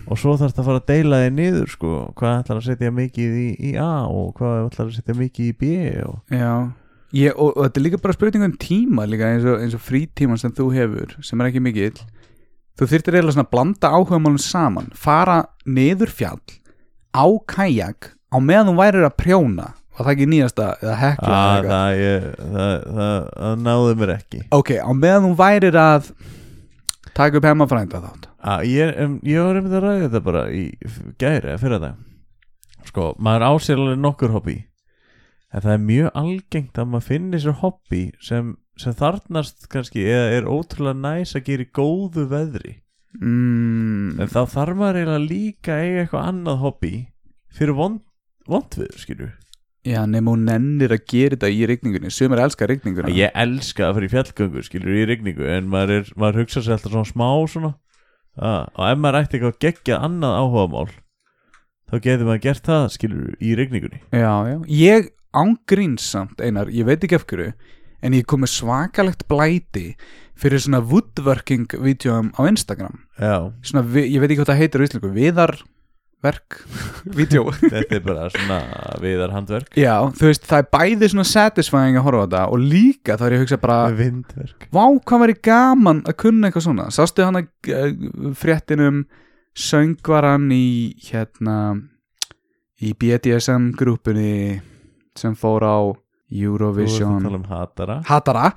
S1: Og svo þarfst að fara að deila því niður sko. Hvað ætlar að setja mikið í, í A og hvað ætlar að setja mikið í B og
S2: Já, ég, og, og þetta er líka bara spurning um tíma líka eins og, eins og frítíman sem þú hefur sem er ekki mikill. Þú þyrftir eiginlega svona að blanda áhugamálum saman. Fara niður fjall á kajak á meðan þú værir að prjóna. Var það ekki nýjasta eða hekla eða
S1: að,
S2: eitthvað?
S1: það, það, það, það náði mér ekki.
S2: Ok, á meðan þú værir að taka upp hemmafrænda þátt
S1: að, ég, um, ég var einmitt að ræða þetta bara í gæri eða fyrir það sko, maður ásýr alveg nokkur hobby. En það er mjög algengt að maður finnir sér hobby sem, sem þarnast kannski eða er ótrúlega næs að gera í góðu veðri.
S2: Mm,
S1: en þá þarf maður eiginlega líka að eiga eitthvað annað hobby fyrir vond, vondviður skilju
S2: já, nema hún nennir að gera þetta í rigningunni. Sumir elskar rigninguna.
S1: Ég elska að fara í fjallgöngu skilju í rigningu en maður, er, maður hugsa sér alltaf svona smá svona. Að, og ef maður ætti eitthvað geggjað annað áhugamál þá getur maður gert það skilju í rigningunni.
S2: Já, já, ég ángrínssamt einar, ég veit ekki af hverju en ég kom með svakalegt blæti fyrir svona woodworking-vídeóum á Instagram.
S1: Já,
S2: svona, ég veit ekki hvað það heitir á íslensku viðarverk [LAUGHS] vídeó
S1: þetta er bara svona viðar handverk
S2: Já, þú veist, það er bæði svona satisfying að horfa á þetta og líka þá er ég að hugsa bara
S1: vindverk.
S2: Vá, hvað væri gaman að kunna eitthvað svona. Sástu hann að uh, fréttinum söngvaran í hérna í BDSM grúpunni sem fór á Eurovision?
S1: Um hatara.
S2: Hatara.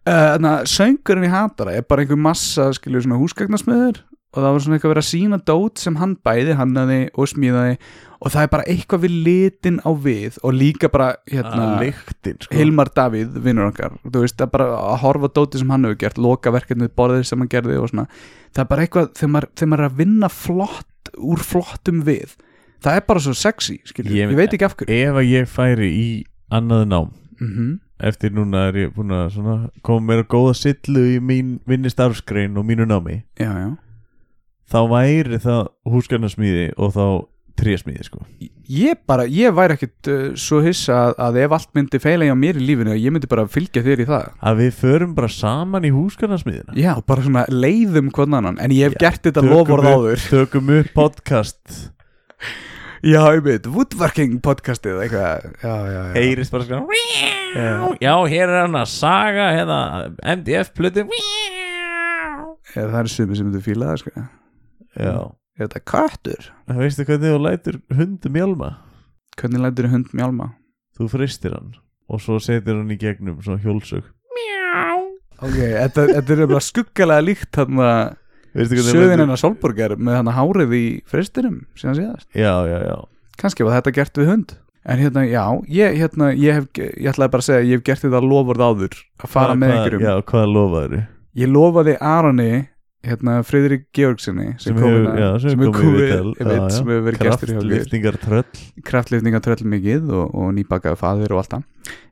S2: Uh, na, söngurinn í Hatara er bara einhver massa skilur svona húsgagnasmiður og það var svona eitthvað verið að sína dót sem hann bæði hannaði og smíðaði. Og það er bara eitthvað við litin á við og líka bara hérna
S1: að lyktin sko.
S2: Hilmar Davíð, vinnur okkar. Þú veist, það er bara að horfa dóti sem hann hefur gert loka verkefnið borðið sem hann gerði og svona. Það er bara eitthvað, þegar maður, þegar maður er að vinna flott, úr flottum við. Það er bara svo sexy, skilur
S1: Ég-
S2: veit ekki af hverju.
S1: Ef að ég færi í annað nám
S2: mm
S1: eftir núna er ég búin að koma mér að góða sillu í mín vinni starfskrein og mínu námi.
S2: Já, já
S1: þá væri það húsgarnarsmíði og þá trésmíði sko.
S2: Ég bara, ég væri ekkit uh, svo hissa að, að ef allt myndi feila hjá mér í lífinu ég myndi bara fylgja þér í það.
S1: Að við förum bara saman í húsgarnarsmíðina
S2: já, bara svona leiðum hvern annan en ég hef
S1: Já,
S2: gert þetta
S1: upp-
S2: áður.
S1: tökum upp podcast. [LAUGHS]
S2: Já, ég veit, woodworking podcastið eitthvað, já, já, já.
S1: Heyrist bara sko
S2: Já.
S1: já, hér er hann að saga hérna, MDF plötu.
S2: Eða það er sumi sem þú fíla það, sko
S1: já,
S2: Er þetta köttur?
S1: veistu hvernig þú lætur hundu mjálma
S2: Hvernig lætur hund mjálma?
S1: þú fristir hann og svo setur hann í gegnum svona hjólsög
S2: Ok, þetta, þetta er bara skuggalega líkt hann að
S1: lætur-
S2: hennar Solborgar með hann að hárið í fristinum síðan síðast.
S1: já, já, já
S2: Kannski var þetta gert við hund. En hérna, já, ég, hérna, ég, hef, ég ætlaði bara að segja, ég hef gert þetta lofvörð áður að fara
S1: Hvað-
S2: með einhverjum.
S1: já, hvað lofaður
S2: Ég lofaði Aroni, hérna, Friðrik Georgsinni, sem, kom
S1: hefur, já, sem hefur
S2: er verið gestur hjá okkur.
S1: kraftliftingar tröll
S2: kraftlifninga tröll mikið og, og nýbakaði faðir og allt það.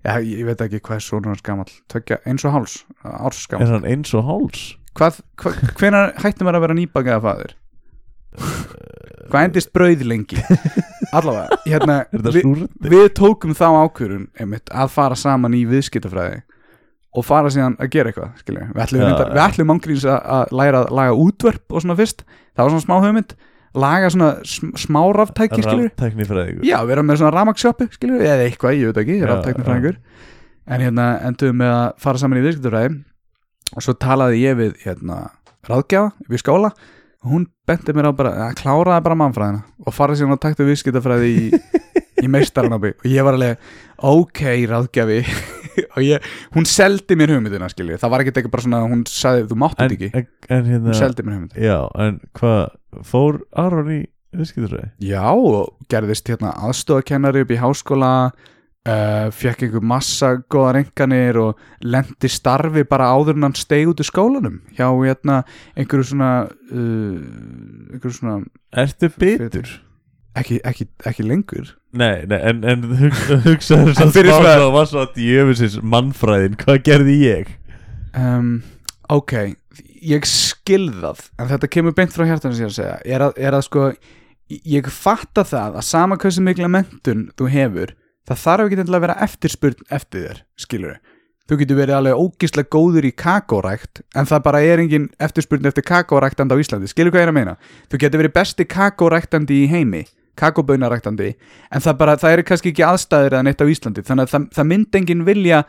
S2: Já, ég veit ekki hvað er svona hans gamall. Tvekja, eins og háls, árs
S1: er
S2: gamall
S1: hann eins og háls?
S2: Hvenar hættum við að vera nýbakaði faðir? Hvað endist brauð lengi? [LAUGHS] Allavega, hérna
S1: er súrandi?
S2: við tókum þá ákvörun einmitt, að fara saman í viðskiptafræði og fara síðan að gera eitthvað skilja. við ætlum,
S1: já.
S2: við ætlum ángríns að, læra að laga útvörp og svona fyrst. Það var svona smá hugmynd. Laga svona sm smá ráftæki skilur
S1: Ráttæknifræðingur
S2: Já, vera með svona ramaksjópi, skilur eða eitthvað, ég veit ekki,
S1: Já,
S2: ráttæknifræðingur en hérna enduðum með að fara saman í viðskiptafræði. Og svo talaði ég við hérna ráðgjafa við skóla og hún benti mér á bara að kláraði bara mannfræðina og fara síðan að takta viðskiptafræði í, í [LAUGHS] meistaranábi og ég var alveg ok ráðgjafi [LAUGHS] og ég, hún seldi mér hugmyndina skilju, það var ekkert eitthvað bara svona hún sagði, þú mátt
S1: en,
S2: þetta ekki,
S1: en, en
S2: hún
S1: hérna
S2: seldi mér hugmyndina
S1: Já, en hvað Fór Aron í viðskipturæði?
S2: já, og gerðist hérna aðstofakennari upp í háskóla uh, fekk einhver massa góða renganir og lendi starfi bara áður en hann steig út í skólanum hjá hérna einhverju svona uh, einhverju svona
S1: Ertu bitur?
S2: Ekki, ekki, ekki lengur?
S1: Nei, nei, en, en hug, [LAUGHS] hugsaður svo smá
S2: svona-
S1: svo var svo að djöfisins mannfræðin Hvað gerði ég?
S2: um, ok, ég skil það en þetta kemur beint frá hjartan sem ég er að segja. Er að, er að sko ég fatta það að sama hversu mikla mentun þú hefur, það þarf ekki að vera eftirspurn eftir þér, skilur þú getur verið alveg ógislega góður í kakórækt, en það bara er engin eftirspurn eftir kakóræktandi á Íslandi skilur hvað ég er að meina, þú getur verið besti kakóræktandi í heimi kakóbaunaræktandi, en það bara, það eru kannski ekki aðstæður eða neitt á Íslandi, þannig að það, það myndi engin vilja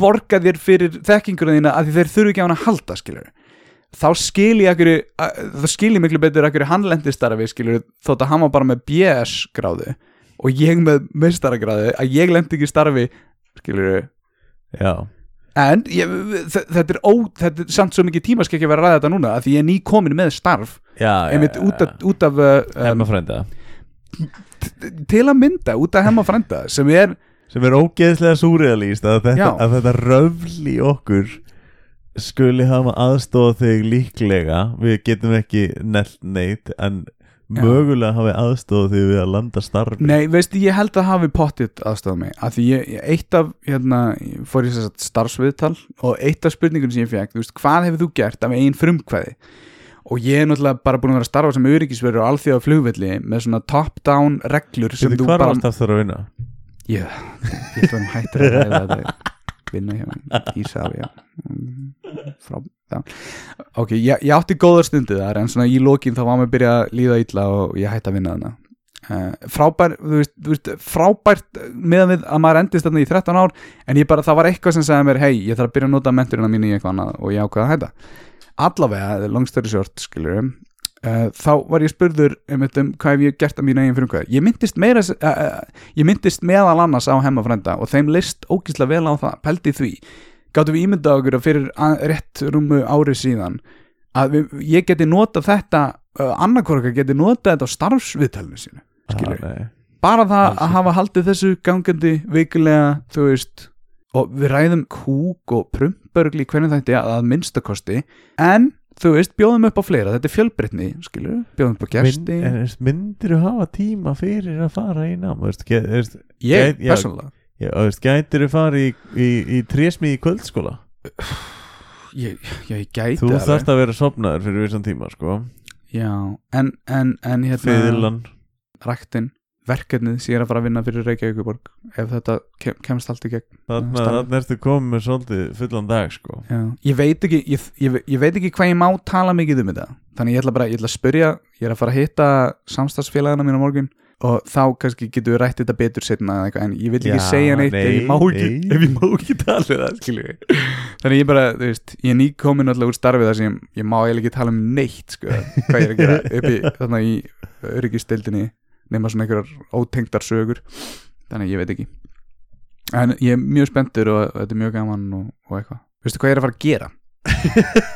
S2: borga þér fyrir þekkinguna þína að þeir þurfi ekki á hann að halda skilur þá skil ég skil miklu betur akkur hann lendi starfi skilur þótt að hann var bara með BS gráðu og ég með meistaragráðu að ég lendi ekki starfi skilur
S1: Já,
S2: en ég, þe- þetta er ó þetta er samt svo mikið tíma skal ekki vera að ræða þetta núna að því ég er ný komin með starf
S1: já,
S2: einmitt út af, út af um, til að mynda út af hemma frænda sem er
S1: Sem er ógeðslega súrealíst að þetta, að þetta röfl í okkur skuli hafa aðstóða þig líklega. Við getum ekki nelt neitt En
S2: Já.
S1: mögulega hafi aðstóða þig við að landa starfi.
S2: Nei, veistu, ég held að hafi pottitt aðstofa mig að því ég, ég- eitt af, hérna, ég fór þess að starfsviðtal og eitt af spurningunum sem ég fekk, þú veist, hvað hefur þú gert af einn frumkvæði og ég er náttúrulega bara búin að vera að starfa sem öryggisverður á alþjóða flugvelli með svona top-down reglur sem
S1: Veitu
S2: þú bara
S1: varst aftur að vinna?
S2: ég, ég ætla að hætta að ræða þetta vinna hjá Ísafja [LAUGHS] frá já. ok, ég, ég átti góðar stundu þar en svona í lokin þá var mér að byrja að líða illa og ég hætti að vinna þarna uh, frábær, þú veist, þú veist frábært meðan við að maður endist þarna í 13 ár en ég bara, það var eitthvað sem sagði mér hei, ég þarf að byrja að nota menturina mín í eitthvað annað og ég ákvaða að hætta allavega, long story short skilur uh, þá var ég spurður um, um hvað hef ég gert að mínu eigin frumkvæði. Ég myndist meira uh, uh, ég myndist meðal annars á hemmafrænda og þeim list ógíslega vel á það, pældi því. Gáttum við ímyndað okkur að fyrir rétt rúmu ári síðan að við, ég geti notað þetta annarkorka geti notað þetta á starfsviðtalinu sínu
S1: Ah,
S2: bara það
S1: Alls
S2: að hafa haldið þessu gangandi vikulega, þú veist og við ræðum kúk og prumpörgli hvernig þetta er að minnstakosti en þú veist, bjóðum upp á fleira. Þetta er fjölbreytni, skilur, bjóðum upp á gesti.
S1: Mynd, en myndir þú hafa tíma fyrir að fara í nám? Veist, get, veist,
S2: ég,
S1: já,
S2: persónulega.
S1: já, veist, gætir þú fara í, í, í trésmi í kvöldskóla?
S2: Ég, ég, ég gæti
S1: þú þarft að vera sopnaður fyrir vissan tíma sko.
S2: já, en, en, en hérna
S1: fiðlan.
S2: Ræktin, verkefnið sem ég er að fara að vinna fyrir Reykjavíkuborg ef þetta kem, kemst allt í gegn.
S1: Þannig að ertu komið með svolítið fullan dag sko.
S2: Já, ég veit ekki ég, ég, ég veit ekki hvað ég má tala mikið um þetta. Þannig ég ætla bara, ég ætla að spyrja ég er að fara að hitta samstagsfélagina mín á morgun og þá kannski getum við rætt þetta betur setna en ég vil ekki
S1: Já,
S2: segja neitt ef ég
S1: nei,
S2: ekki,
S1: nei.
S2: ef ég má ekki tala um það, þannig ég bara, þú veist, ég er nýkomin alltaf úr starfið þar sem ég, ég má eiginlega ekki tala um neitt sko, hvað ég er að gera [LAUGHS] uppi þarna í öryggistildinni nema svona einhverjar ótengdar sögur. Þannig ég veit ekki. En ég er mjög spenntur og þetta er mjög gaman og, og eitthvað, veistu hvað ég er að fara að gera?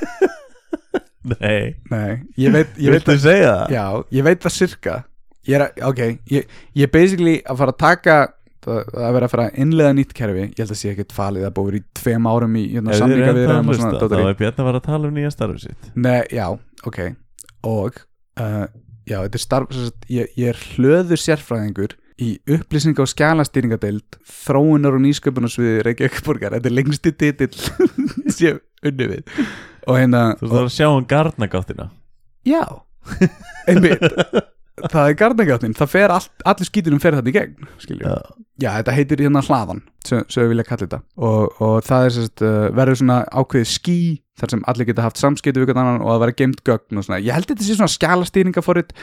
S2: [LAUGHS]
S1: nei,
S2: Nei, ég veit,
S1: viltu segja það?
S2: Já, ég veit það sirka. Ég er að, ok, ég, ég er basically að fara að taka að vera að fara að innlega nýtt kerfi. Ég held að sé ekkert falið að búið í tveim árum í hérna,
S1: Ef þið
S2: samninga við
S1: ennþá að
S2: og svona
S1: þá er Bjarni að fara að tala um nýja starfið sitt.
S2: Nei, já, ok. Og uh, já, þetta er starf ég, ég er hlöður sérfræðingur í upplýsinga og skjalastýringadeild þróunar og nýsköpunarsviði Reykjavíkborgar, þetta er lengsti titill [LAUGHS] sem unni við. Og hérna,
S1: þú þarf að sjá um garnagáttina.
S2: Já. Einmitt það er garnagáttin, það fer allt, allir skítunum fer þetta í gegn, skiljum
S1: já,
S2: Já, þetta heitir hérna hlaðan sem, við vilja kalla þetta. Og, og það er sérst, uh, verður svona ákveðið skí þar sem allir geta haft samskipti við hvernig annan og að vera geimt gögn og svona. Ég held þetta sé svona skjalastýringa fórit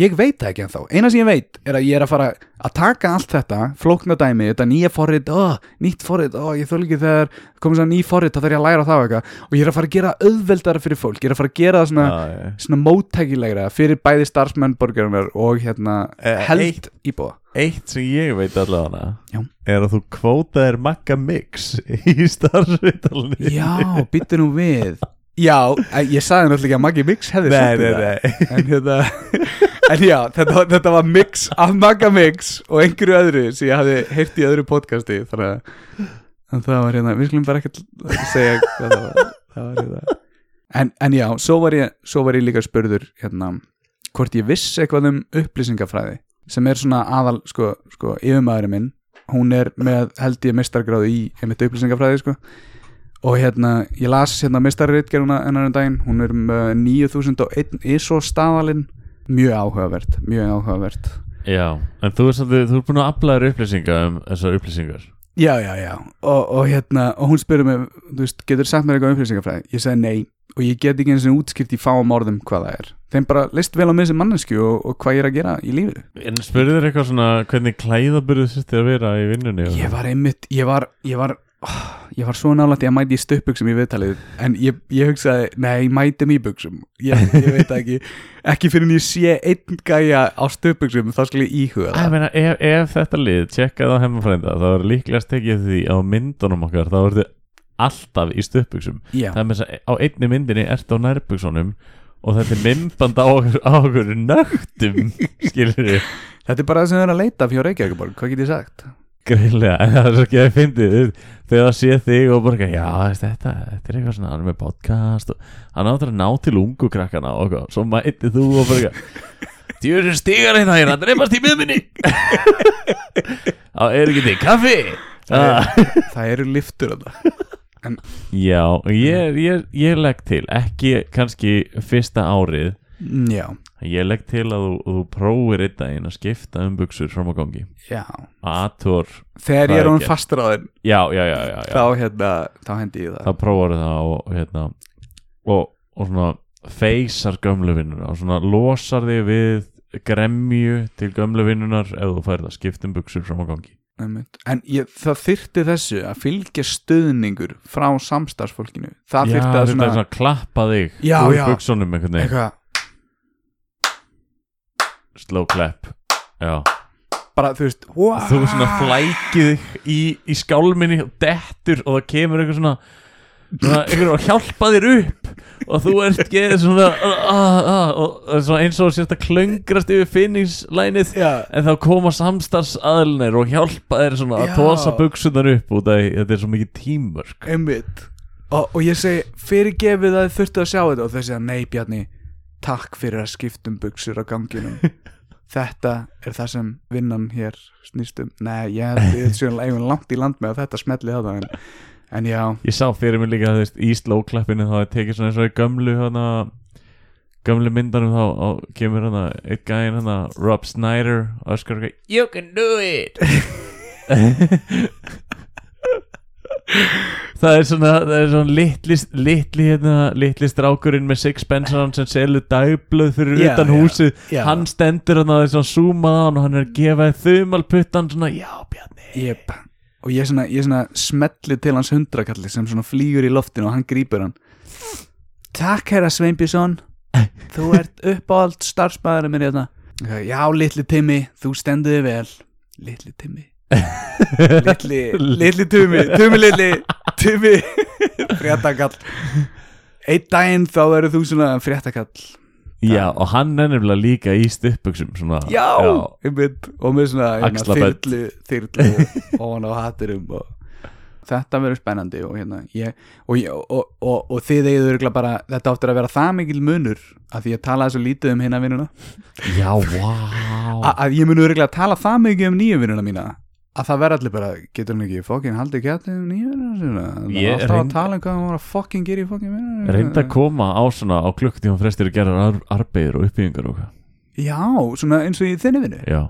S2: ég veit það ekki ennþá, eina sem ég veit er að ég er að fara að taka allt þetta flókna dæmi, þetta nýja forrit oh, nýtt forrit, oh, ég þól ekki þegar komið svona ný forrit, þá þarf ég að læra það eitthvað. Og ég er að fara að gera auðveldara fyrir fólk ég er að fara að gera það svona,
S1: já, já.
S2: svona móttækilegra fyrir bæði starfsmenn borgarinnar og hérna
S1: Eh,
S2: held íbúa.
S1: eitt sem ég veit allavega
S2: Já.
S1: er að þú kvótaðir Magga Mix í starfsvitalni
S2: Já, býttu nú við. Já, en ég sagði náttúrulega að Maggi Mix hefði sagt
S1: nei,
S2: þetta.
S1: nei.
S2: En, hérna, [LAUGHS] en já, þetta, þetta var mix af Magga Mix og einhverju öðru sem ég hafði heyrt í öðru podcasti þannig að, að það var hérna við skulum bara ekkert segja hvað það var, það var hérna. en, en já, svo var, ég, svo var ég líka spurður hérna, hvort ég vissi eitthvað um upplýsingafræði sem er svona aðal sko, sko yfirmaðurinn minn. Hún er með held ég mistargráðu í einmitt upplýsingafræði sko. Og hérna, ég las hérna mistarritgeruna ennar en daginn, hún er með 9001 ISO staðalinn mjög áhugavert, mjög áhugavert.
S1: Já, en þú er, samt, þú er búin að aflaður upplýsinga um þessar upplýsingar.
S2: Já, já, já, og, og hérna og hún spurði mig, þú veist, getur sagt mér eitthvað um upplýsingafræði? Ég sagði nei, og ég get ekki eins og útskýrt í fáum orðum hvað það er. Þeim bara leist vel á mig sem mannesku og, og hvað ég er að gera í lífinu.
S1: En spurðu þér eitthvað svona hvernig klæðaburðu þurfti að vera í vinnunni
S2: Ég var einmitt, ég var, ég var ég var svo nálægt að mæti í stöpbuxum í viðtalið en ég, ég hugsaði, nei, mætum í buxum. Ég, ég veit ekki. Ekki fyrir en ég sé einn gæja á stöpbuxum þá skal ég íhuga það.
S1: meina, ef, ef þetta lið tjekkað á hemmafrænda þá er líklegast tekið því á myndunum okkar þá er þið alltaf í stöpbuxum
S2: Já,
S1: það er með þess að á einni myndinni ert á nærbuxunum og þetta er myndband á okkur, nögtum [LAUGHS] skilur þið
S2: þetta er bara það sem þau eru að leita fyrir Reykjavíkuborg, hvað get ég sagt?
S1: Greinlega, en það er svo ekki að fyndið þegar það sé þig og bara já, þetta, þetta er eitthvað svona, hann er með podcast og hann áttur að ná til ungu krakkana og eitthvað, svo mætið þú og bara djúður stigar hérna hérna, dreifast í miðminni á, er ekki þig, kaffi? Ah.
S2: Það eru liftur það
S1: já, ég, ég, ég legg til ekki kannski fyrsta árið
S2: Já,
S1: ég legg til að þú, þú prófir einn daginn að skipta um buksur fram á gangi.
S2: Já.
S1: Aðtor,
S2: Þegar ég
S1: er
S2: er hún fastur á þeim.
S1: Já, já, já, já, já.
S2: þá, hérna, þá hendi ég
S1: þá
S2: það
S1: prófar það og hérna og, og svona feysar gömlu vinnuna og svona losar þig við gremju til gömlu vinnunar ef þú færð að skipta um buksur fram á gangi.
S2: En ég, það þyrfti þessu að fylgja stuðningur frá samstarfsfólkinu. Það
S1: já,
S2: þyrfti að
S1: þetta er
S2: svona
S1: svona klappa þig
S2: Já, já.
S1: buksunum einhvern veginn.
S2: Eitthvað,
S1: slow clap. Já.
S2: bara þú veist wow.
S1: þú svona flækið í, í skálminni og dettur og það kemur eitthvað svona svona einhver að hjálpa þér upp og þú ert geðið svona uh, uh, uh, og er svona eins og sérst að klöngrast yfir finningslænið en þá koma samstarfsaðlunir og hjálpa þér svona að tósa buksunar upp út af því. Að þetta er svo mikið
S2: einmitt. Og, og ég segi, fyrirgefið að þurftu að sjá þetta og þau segja, nei Bjarni takk fyrir að skiptum buksur á ganginum. [LAUGHS] Þetta er það sem vinnan hér snýstum nei, ég ég séum eigum langt í land með að þetta smelli það en, en já,
S1: ég sá fyrir mig líka þú veist, í slowklappinu þá er tekið svona eins og gömlu hana, gömlu myndanum þá og kemur hana eitt gæðin hana Rob Snyder og eitthvað You can do it [LAUGHS] [LAUGHS] Það er svona, er svona litli, litli, hérna, litli strákurinn með sixpensan sem selur dagblöð fyrir
S2: Já,
S1: utan
S2: já,
S1: húsið.
S2: já.
S1: hann stendur hann að það er svona zoomað á hann og hann er að gefa þumalputtan svona, já Bjarni.
S2: Jep. og ég svona, ég svona smelli til hans hundrakalli sem svona flýgur í loftinu og hann grípur hann. Takk herra Sveinbjörnsson. [LAUGHS] Þú ert uppáhald starfsmæðurinn minn hérna. Já litli Timmi, þú stendur þig vel. Litli Timmi Litli, litli Tumi Tumi litli, Tumi. Fréttakall. Einn daginn þá verður þú svona fréttakall.
S1: Já, og hann er nefnilega líka í stuppbuxum svona,
S2: Já, einmitt, og með svona hérna, þyrlu, þyrlu og hann á hatturum og þetta verður spennandi og hérna ég, og, og, og, og þið örgulega bara þetta áttur að vera það mikil munur að því að talaði svo lítið um hinna vinnuna.
S1: Já, vá.
S2: A, að ég mun örgulega að tala það mikið um nýju vinnuna mína að það verður allir bara, getur hann ekki fokkin haldið kjætti um nýju vinnuna sína? Það
S1: Ég
S2: er alltaf
S1: reynd-
S2: að tala um hvað hann var að fokkin gera í fokkin vinnuna
S1: Reynda að koma á svona á klukkutíma frestir að gera ar arbeigur og uppbyggingar og hvað
S2: Já, svona eins og í þinni vinnu?
S1: Já,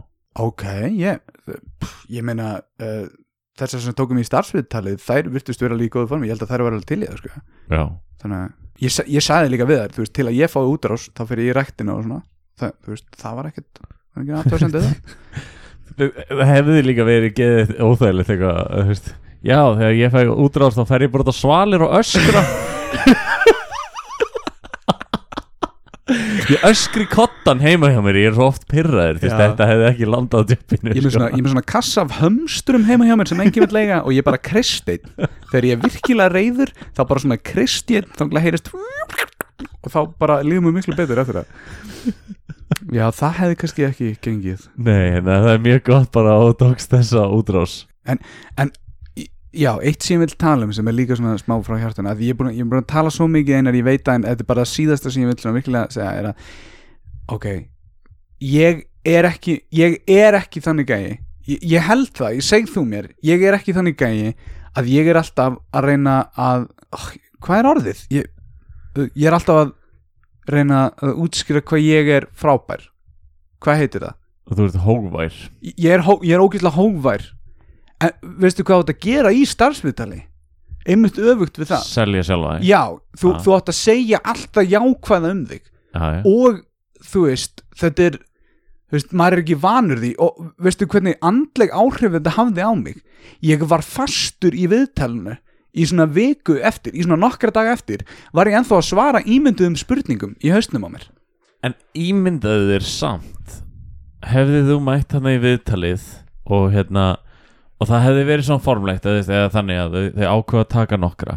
S2: Ok, ég, pff, ég meina uh, þessar sem tókum í starfsviðtalið þær virtust vera líka góðu formi, ég held að þær var alveg til í það sko. þannig að ég, ég sagði líka við þær, þú veist, til að ég fái útrás þá fyrir ég í ræktina og svona. Það, veist, það var ekkert það var [LAUGHS] það
S1: hefði líka verið geðið óþægilegt eitthvað, Já, þegar ég fæ útráðast þá fer ég bara út á svalir og öskra. Ég öskri kottan heima hjá mér Ég er svo oft pyrraður þetta hefði ekki landað á djöppinu
S2: Ég er með svona, ég er með svona kassa af hömstrum heima hjá mér sem engin vil lega og ég bara krist einn þegar ég er virkilega reyður þá bara svona krist ég einn þá glæð heyrist og þá bara lífum við miklu betur eftir það. [LAUGHS] Já, það hefði kannski ekki gengið.
S1: Nei, en það er mjög gott bara að tókst þessa útrás.
S2: Í- Já, eitt sem ég vil tala um sem er líka svona smá frá hjartana að ég er búin, ég er búin að tala svo mikið einar ég veit að en þetta er bara síðasta sem ég vil svona virkilega segja er að ok, ég er ekki ég er ekki þannig gæi. Ég, ég held það, ég seg þú mér ég er ekki þannig gæi að ég er alltaf að reyna að oh, hvað er orðið? Ég, ég er alltaf að reyna að útskýra hvað ég er frábær. Hvað heitir það?
S1: Og þú ert hógvær.
S2: Ég er, hó, er ógeðslega hógvær. En veistu hvað átt að gera í starfsviðtali? Einmitt öfugt við það.
S1: Selja sjálfa þig.
S2: Já, þú, þú átt að segja alltaf jákvæða um þig.
S1: Já, já.
S2: og þú veist, þetta er veist, maður er ekki vanur því. Og veistu hvernig andleg áhrif þetta hafði á mig? Ég var fastur í viðtalinu í svona viku eftir, í svona nokkra daga eftir var ég ennþá að svara ímynduðum spurningum í haustnum á mér.
S1: En ímyndaðu þér samt Hefðið þú mætt hana í viðtalið Og hérna Og það hefði verið svona formlegt eða, þannig að þau, ákveða að taka nokkra.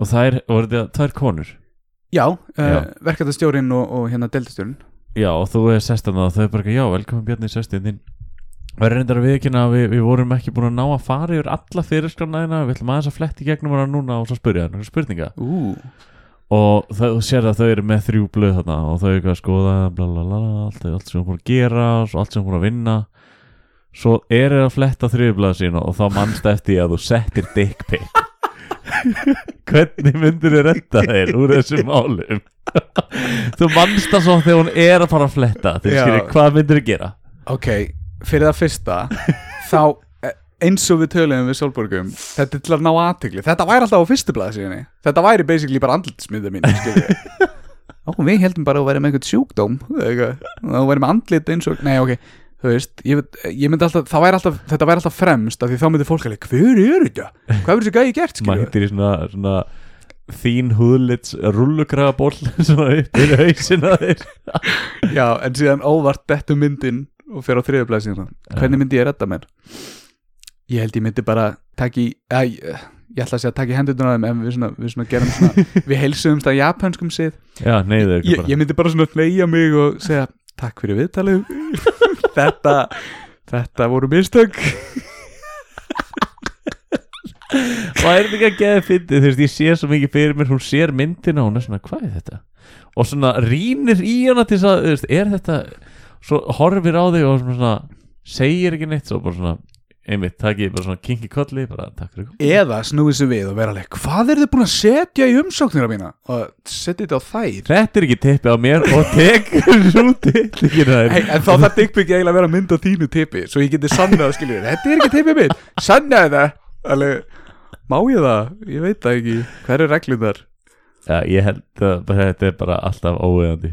S1: Og það er, voru þetta tvær konur?
S2: Já,
S1: Já.
S2: uh, verkefnastjórin og, og hérna deildastjórin
S1: Já, og þú er sestan og þau er bara Já, velkomin Bjarni sestin þín Og er reyndar að viðkynna að við, við vorum ekki búin að ná að fara yfir alla fyrirskránaðina Við ætlum aðeins að fletti gegnum hana núna og svo spyrja hann spurninga.
S2: Ú,
S1: og það, þú sér að þau eru með þrjú blöð þarna og þau eru eitthvað að skoða bla, bla, bla, bla, allt, allt sem hún búin að gera og allt sem hún búin að vinna. Svo er það að fletta þriðu blöð sína og þá mannst eftir að þú settir dick pic. [LAUGHS] Hvernig myndir þið retta þeir úr þessum málum? [LAUGHS] Þú mannst það svo þegar hún er að fara að fletta. Hvað myndir þið gera?
S2: Ok, fyrir það fyrsta [LAUGHS] þá eh, eins og við töluðum við Solborgum þetta er til að ná aðtegli, þetta væri alltaf á fyrstu blaði síðan þetta væri basically bara andlitsmynda mín [LAUGHS] Ó, við heldum bara að vera með eitthvað sjúkdóm og væri með andlit eins og nei, ok, þú veist ég, ég myndi alltaf, það væri alltaf, þetta væri alltaf fremst af því þá myndi fólk alveg, hver er þetta? hvað er þessi gæði gert, skilju?
S1: mættir í svona, svona þín húðlits rullugrafaból [LAUGHS] svona upp í hausina þér.
S2: Já, en síðan óvart dettu myndin og fer á þriðablaði síðan. Hvernig myndi ég redda mér? Ég held ég myndi bara taka í eða, ég, ætla að segja að taka í hendurna en við svona, við svona gerum svona [LAUGHS] við heilsuðumst að japanskum sið.
S1: Já, ykkur
S2: ég, ég myndi bara svona hleyja mig og segja takk fyrir viðtalið. [LAUGHS] Þetta, þetta voru mistök.
S1: Og er þetta ekki að geða fyndið? Þú veist, ég sé svo mikið fyrir mér hún sér myndina og hún er svona, hvað er þetta? Og svona rýnir í hana til þess að, þú veist, er þetta svo horfir á þig og svona segir ekki neitt, svo bara svona einmitt, takið bara svona kinki kolli bara takk fyrir kom
S2: eða snúið sér við og vera alveg hvað er þið búin að setja í umsóknina mína? Og setja þetta á þær.
S1: Þetta er ekki tippi á mér og tekur [LAUGHS] þær.
S2: Hey, en þá þarf dickpic eiginlega að vera mynd á þínu tippi Svo ég geti sannað skiljur Þetta er ekki tippið mitt, sannaði það. Alveg, má ég það? Ég veit það ekki. Hver er reglum þar?
S1: já, ég held að bara, þetta er bara alltaf óeðandi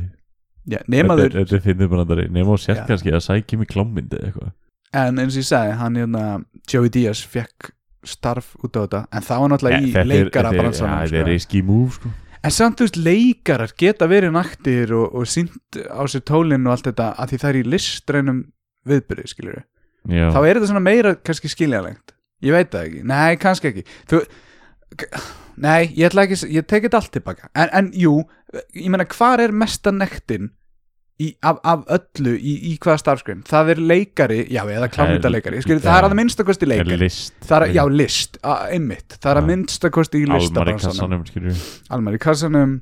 S1: Bara andari. Nema og sér kannski að sækja mig klámyndi eitthvað.
S2: En eins og ég sagði, hann hérna Joey Diaz fekk starf út á þetta. En það var náttúrulega í leikara
S1: þetta er, er
S2: sko.
S1: risky move sko.
S2: En samt þú veist, leikarar geta verið naktir Og, og sínt á sér tólinn og allt þetta Að því það er í listrænum viðbyrði Skiljur
S1: já.
S2: þá er þetta svona meira kannski skiljanlegt. Ég veit það ekki, nei kannski ekki. Þú, nei, ég ætla ekki ég tek þetta allt tilbaka, en, en jú ég meina, hvar er mesta nektin í, af, af öllu í, í hvaða starfskrein, það er leikari já, eða klámyndaleikari, skilur, það er að minnstakosti leikari,
S1: list
S2: það er, já, list a, einmitt, það er að minnstakosti í listabransanum.
S1: kassanum skilur
S2: Almar í kassanum,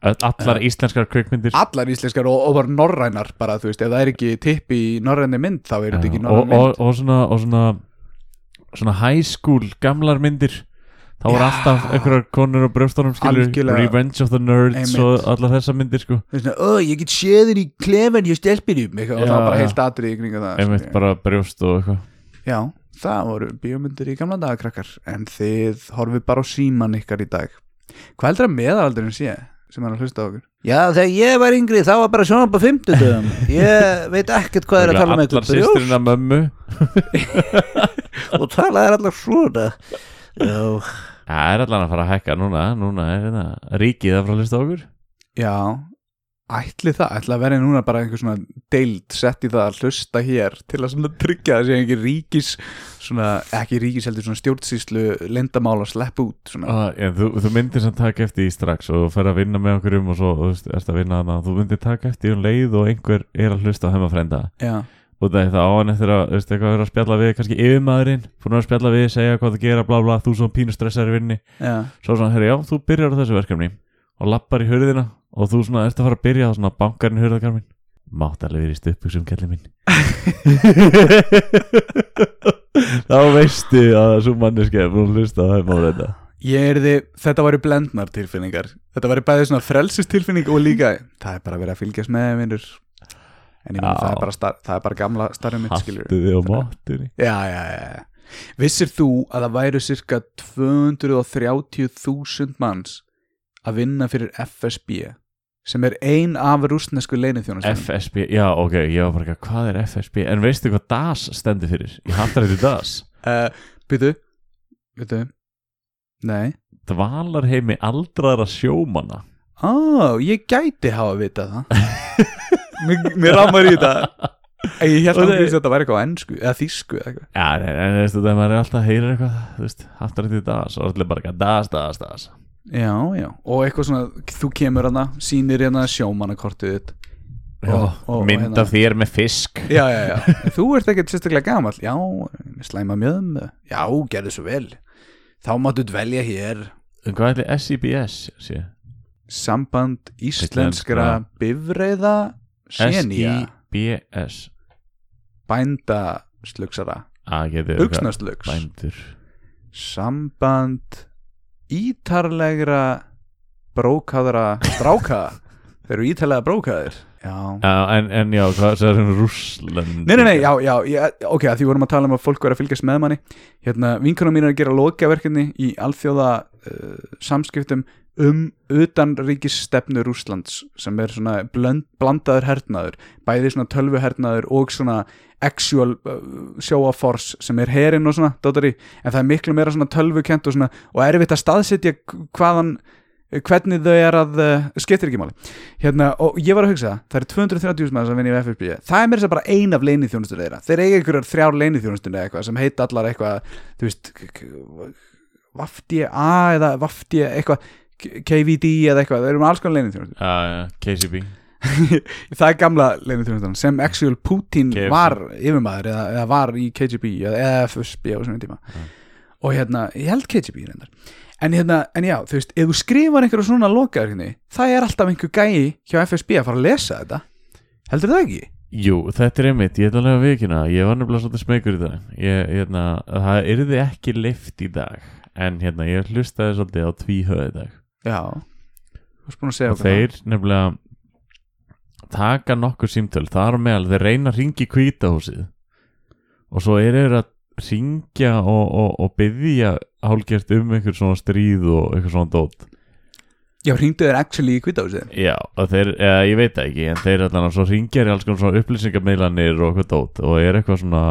S1: Allar íslenskar kveikmyndir
S2: allar íslenskar og, og bara norrænar bara, þú veist, ef það er ekki tippi í norræni mynd, þá er þetta ekki norræni mynd
S1: og, og svona og svona svona high school gamlar myndir þá
S2: Já.
S1: alltaf einhverjar konur á brjóstunum. Revenge of the Nerds
S2: Einmitt.
S1: og allar þessar myndir sko.
S4: Ó, ég get séð þér í klefan hjá stelpinum
S2: og það var bara heilt atrið í kringa það
S1: einmitt
S2: skilur.
S1: bara brjóst og eitthvað.
S2: Já, það voru bíómyndir í gamla dagakrakkar en þið horfið bara á síman ykkar í dag. Hvað heldur að meðalaldurinn sé sem er að hlusta á okkur?
S4: Já, þegar ég var yngri þá var bara svona på 50 dögum Ég veit ekkert hvað er að tala um
S1: allar
S4: brjóst.
S1: sýsturina mömmu. [LAUGHS]
S4: Og talaði allar svona
S1: það er allan að fara að hækka núna núna er þetta ríkið að fara að hlusta á okkur.
S2: Já, ætli það, ætli að vera núna bara einhver svona deild sett í það að hlusta hér til að svona tryggja að sé ekki ríkis svona, ekki ríkis heldur svona stjórnsýslu lendamála slepp út.
S1: Ah, en þú, þú myndir sem taka eftir því strax og fer að vinna með okkur um og svo þú veist, erst að vinna hana, þú myndir taka eftir því um leið og einhver er að hlusta á heimafrænda
S2: Já,
S1: og það er það á hann eftir að, veist, eitthvað er að spjalla við kannski yfirmaðurinn, búin að spjalla við segja hvað það gera, bla bla, þú svona pínu stressar í vinni
S2: já,
S1: svo svona, herri, já, þú byrjar á þessu verkefni og lappar í hurðina og þú svona ert að fara að byrja á svona bankarinn hurðakarmin mátt alveg verið í stupuksum kelli minn. [LAUGHS] Þá veistu að svo manneski er búin að hlusta á heimafrænda
S2: Ég er þið, þetta væri blendnar tilfinningar. Þetta væri bæðið svona frelsistilfinning og líka Það er bara að vera að fylgjast með vinnur En ég meina
S1: Já.
S2: það er bara, star, það er bara gamla starfið mitt skilur
S1: haltu þig á máttunni
S2: Já, já, já, já. Vissir þú að það væru cirka 230.000 manns að vinna fyrir FSB sem er ein af rústnesku leinithjónastunum
S1: FSB, já ok, ég var bara hvað er FSB, en veistu hvað DAS stendur fyrir? Ég hattar þetta DAS.
S2: Uh, Býtu Býtu Nei.
S1: Dvalarheimi aldraðra sjómanna.
S2: Ó, ég gæti hafa vitað það [LAUGHS] Mér, rámar í þetta. En [LAUGHS] Ég held að
S1: það-
S2: þetta væri eitthvað ennsku eða þýsku eða eitthvað.
S1: Já, en, en þú veist, það er alltaf að heyra eitthvað þú veist, hattar þetta DAS og allir bara eitthvað DAS, DAS, DAS
S2: Já, já, og eitthvað svona þú kemur hana, sýnir hérna sjómannakortið þitt.
S1: Já,
S2: Og- og-
S1: mynd
S2: hérna-
S1: af þér með fisk.
S2: Já, já, já, þú ert ekkert sérstaklega gamall. Já, slæma mjöðum Já, gerðu svo vel. Þá máttu dvelja hér.
S1: En Hvað er þetta SIBS? sé?
S2: Samband íslenskra bifreiða
S1: SIBS
S2: Buxnaslugs
S1: Bændur.
S2: Samband Ítarlegra Brókaðra Stráka. [LAUGHS] Þeir eru ítarlega brókaðir. Já.
S1: Já, en, en já, hvað er það Rússland?
S2: Nei, nei, nei, já, já, ég, ok, því vorum að tala um að fólk verið að fylgjast með manni. Hérna, vinkunum mín er að gera lokaverkefni í alþjóða uh, samskiptum um utanríkisstefnu Rússlands sem er svona blönd, blandaður hernaður bæði svona tölvu hernaður og svona actual uh, show of force sem er herinn og svona, dótari en það er miklu meira svona tölvukent og svona og erfitt að staðsetja hvaðan hvernig þau er að uh, skiptir ekki máli. Hérna, og ég var að hugsa það eru 230.000 mann sem vinni í FFB það er mér sem bara ein af leinithjónustur þeirra. Þeir eiga einhverjar þrjár leinithjónustur eða eitthvað sem heita allar eitthvað þú veist Vafdja eða Vafdja eitthvað KVD eða eitthvað, þeir eru með alls konar leinithjónustur
S1: Já, já, KCB [LAUGHS]
S2: það er gamla leinithjónustan sem actual Putin
S1: KFC.
S2: var yfirmaður eða, eða var í KGB eða FSB á svona tíma. Og hérna, ég held KGB reyndar. En hérna, en já, þú veist, ef þú skrifar einhverju svona lokaður hérna, það er alltaf einhver gæi hjá FSB að fara að lesa þetta. Heldur það ekki?
S1: Jú, þetta er einmitt, ég ætla að lega vikina Ég var nefnilega svolítið smegur í dag ég, hérna, Það yrði ekki lift í dag. En hérna, ég hlustaði svolítið á tvíhöð í dag
S2: Já, þú veist búin að segja
S1: Og þeir nefnilega Taka nokkur símtöl. Þar meðal, þeir reyna að ringi kvítahúsið Og svo er þeir að ringja og, og, og byggja hálgert um einhver svona stríð og einhver svona dót.
S2: Já, hringdu þeir actually í kvítahúsið
S1: Já, og þeir, eða, ég veit það ekki en þeir allan svo ringjar í alls konar svona upplýsingameilanir og eitthvað dót og er eitthvað svona,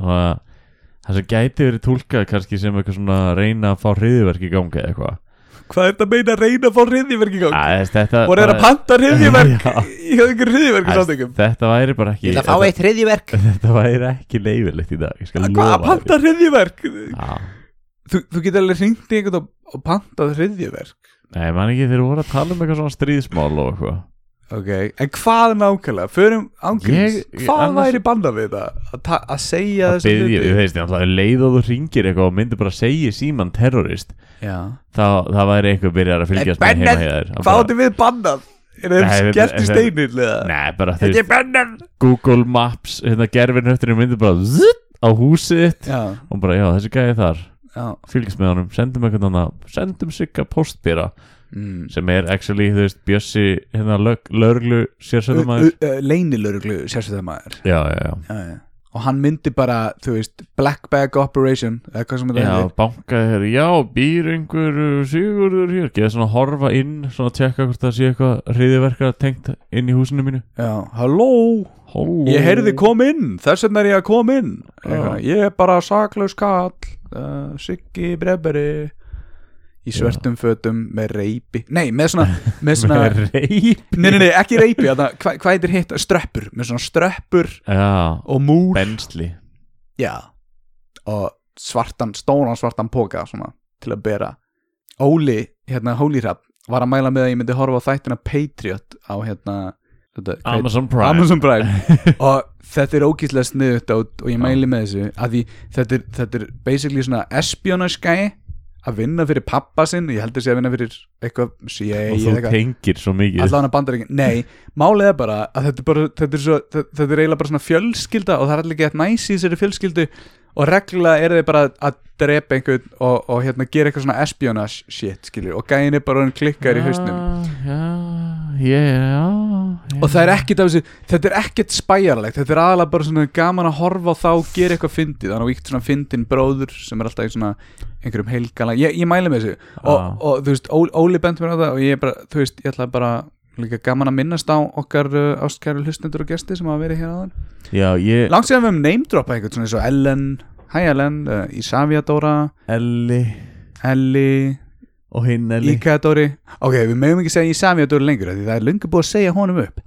S1: það sem gæti verið túlkað kannski sem eitthvað svona reyna að fá hriðiverk í gangi eða eitthvað
S2: Hvað er þetta meina að reyna að fá hriðiverk í gang?
S1: Æ, þess, þetta,
S2: Og er að panta hriðiverk
S1: Já.
S2: í einhver hriðiverk
S1: Æ,
S2: samtökum
S1: Þetta væri bara ekki
S4: hriðjiverk
S1: þetta, þetta væri ekki leifilegt í dag
S2: að panta.
S1: Já.
S2: Þú, þú getur alveg hringt í einhvern og, pantað hriðiverk
S1: Nei, man ekki þeir voru að tala um eitthvað svona stríðsmál og eitthvað
S2: Ok, en hvað nákvæmlega? Förum
S1: ég-
S2: hvað
S1: annars-
S2: væri banda við þetta? Að, að segja þessu
S1: byggja, þú veist, það leið og þú ringir eitthvað og myndir bara að segja síman terrorist
S2: Já.
S1: þá það væri einhver byrjar að fylgjast með heima hér
S2: Hvað áttu við bandað? Er
S1: Nei,
S2: skellt í eða?
S1: Nei, bara
S4: er bennað
S1: Google Maps hérna gerfin höfturinn myndir bara zzzt, á húsið þitt
S2: Já,
S1: og bara, já, þessi gæði þar.
S2: Já.
S1: Fylgjast með honum, sendum annan sendum sigga postbýra
S2: mm.
S1: sem er actually, þú veist, Bjössi hérna, lög, löglu sérsöðumæður
S2: Leinilörglu, sérstöða maður
S1: já, já, já.
S2: Já, já. Og hann myndi bara, þú veist, Black Bag Operation eða hvað sem þetta
S1: Já,
S2: heitir.
S1: bankaði hér, já, býr einhver uh, sigurður hér, geða svona horfa inn svona tjekka hvort það sé eitthvað hriðiverka tengt inn í húsinu mínu.
S2: Já, halló?
S1: Halló?
S2: Ég heyrði kom inn, þess vegna er ég að kom inn. Eitthvað,
S1: Já.
S2: Ég er bara saklaus kall uh, Siggi Breberi í svörtum fötum með reypi. Nei, með svona, með svona
S1: með reyp
S2: nei, nei, nei, ekki reypi, hva, hvað heitir hitt? Ströppur, með svona ströppur
S1: já,
S2: og múl
S1: bensli.
S2: Já, og svartan, stóran svartan póka svona, til að bera. Óli, hérna, Hóli Rapp var að mæla með að ég myndi horfa á þættina Patriot á hérna þetta,
S1: Amazon Prime.
S2: Amazon Prime. [LAUGHS] Og þetta er ógíslega sniðut og, ég mæli með þessu því þetta er, þetta er basically svona espionage gæi að vinna fyrir pappa sinn ég held að sé að vinna fyrir eitthvað CIA
S1: og þú
S2: eitthvað.
S1: tengir svo mikið.
S2: Allan að bandaríkinn, nei, málið er bara að þetta er, bara, þetta er, svo, þetta, er eiginlega bara svona fjölskylda og það er allir gett næs í þessari fjölskyldu og reglulega eru þeir bara að drepa einhvern og, og hérna gera eitthvað svona espionage shit, skiljur, og gæin er bara orðinn klikkar í hausnum.
S1: Já, já, já
S2: og það er ekkert af þessu, þetta er ekkert spæjarlegt þetta er aðalega bara svona gaman að horfa á þá gera eitthvað fyndið, þannig að víkt svona fyndin bróður sem er alltaf í svona einhverjum heilgala, ég, ég mæli með þessu. Og,
S1: Já.
S2: og þú veist, Óli bent mér á það og ég er bara, þú veist, ég ætla bara líka gaman að minnast á okkar uh, ástkæru hlustendur og gesti sem hafa verið hér áðan.
S1: Já, ég,
S2: langt síðan við hefum name droppa einhvern svona eins og Ellen Hæ Ellen, uh, Isavia Dóra
S1: Elli.
S2: Elli,
S1: og hinn Elli
S2: Ika Dóri ok, við meðum ekki segja Isavia Dóri lengur því það er lengur búið að segja honum upp.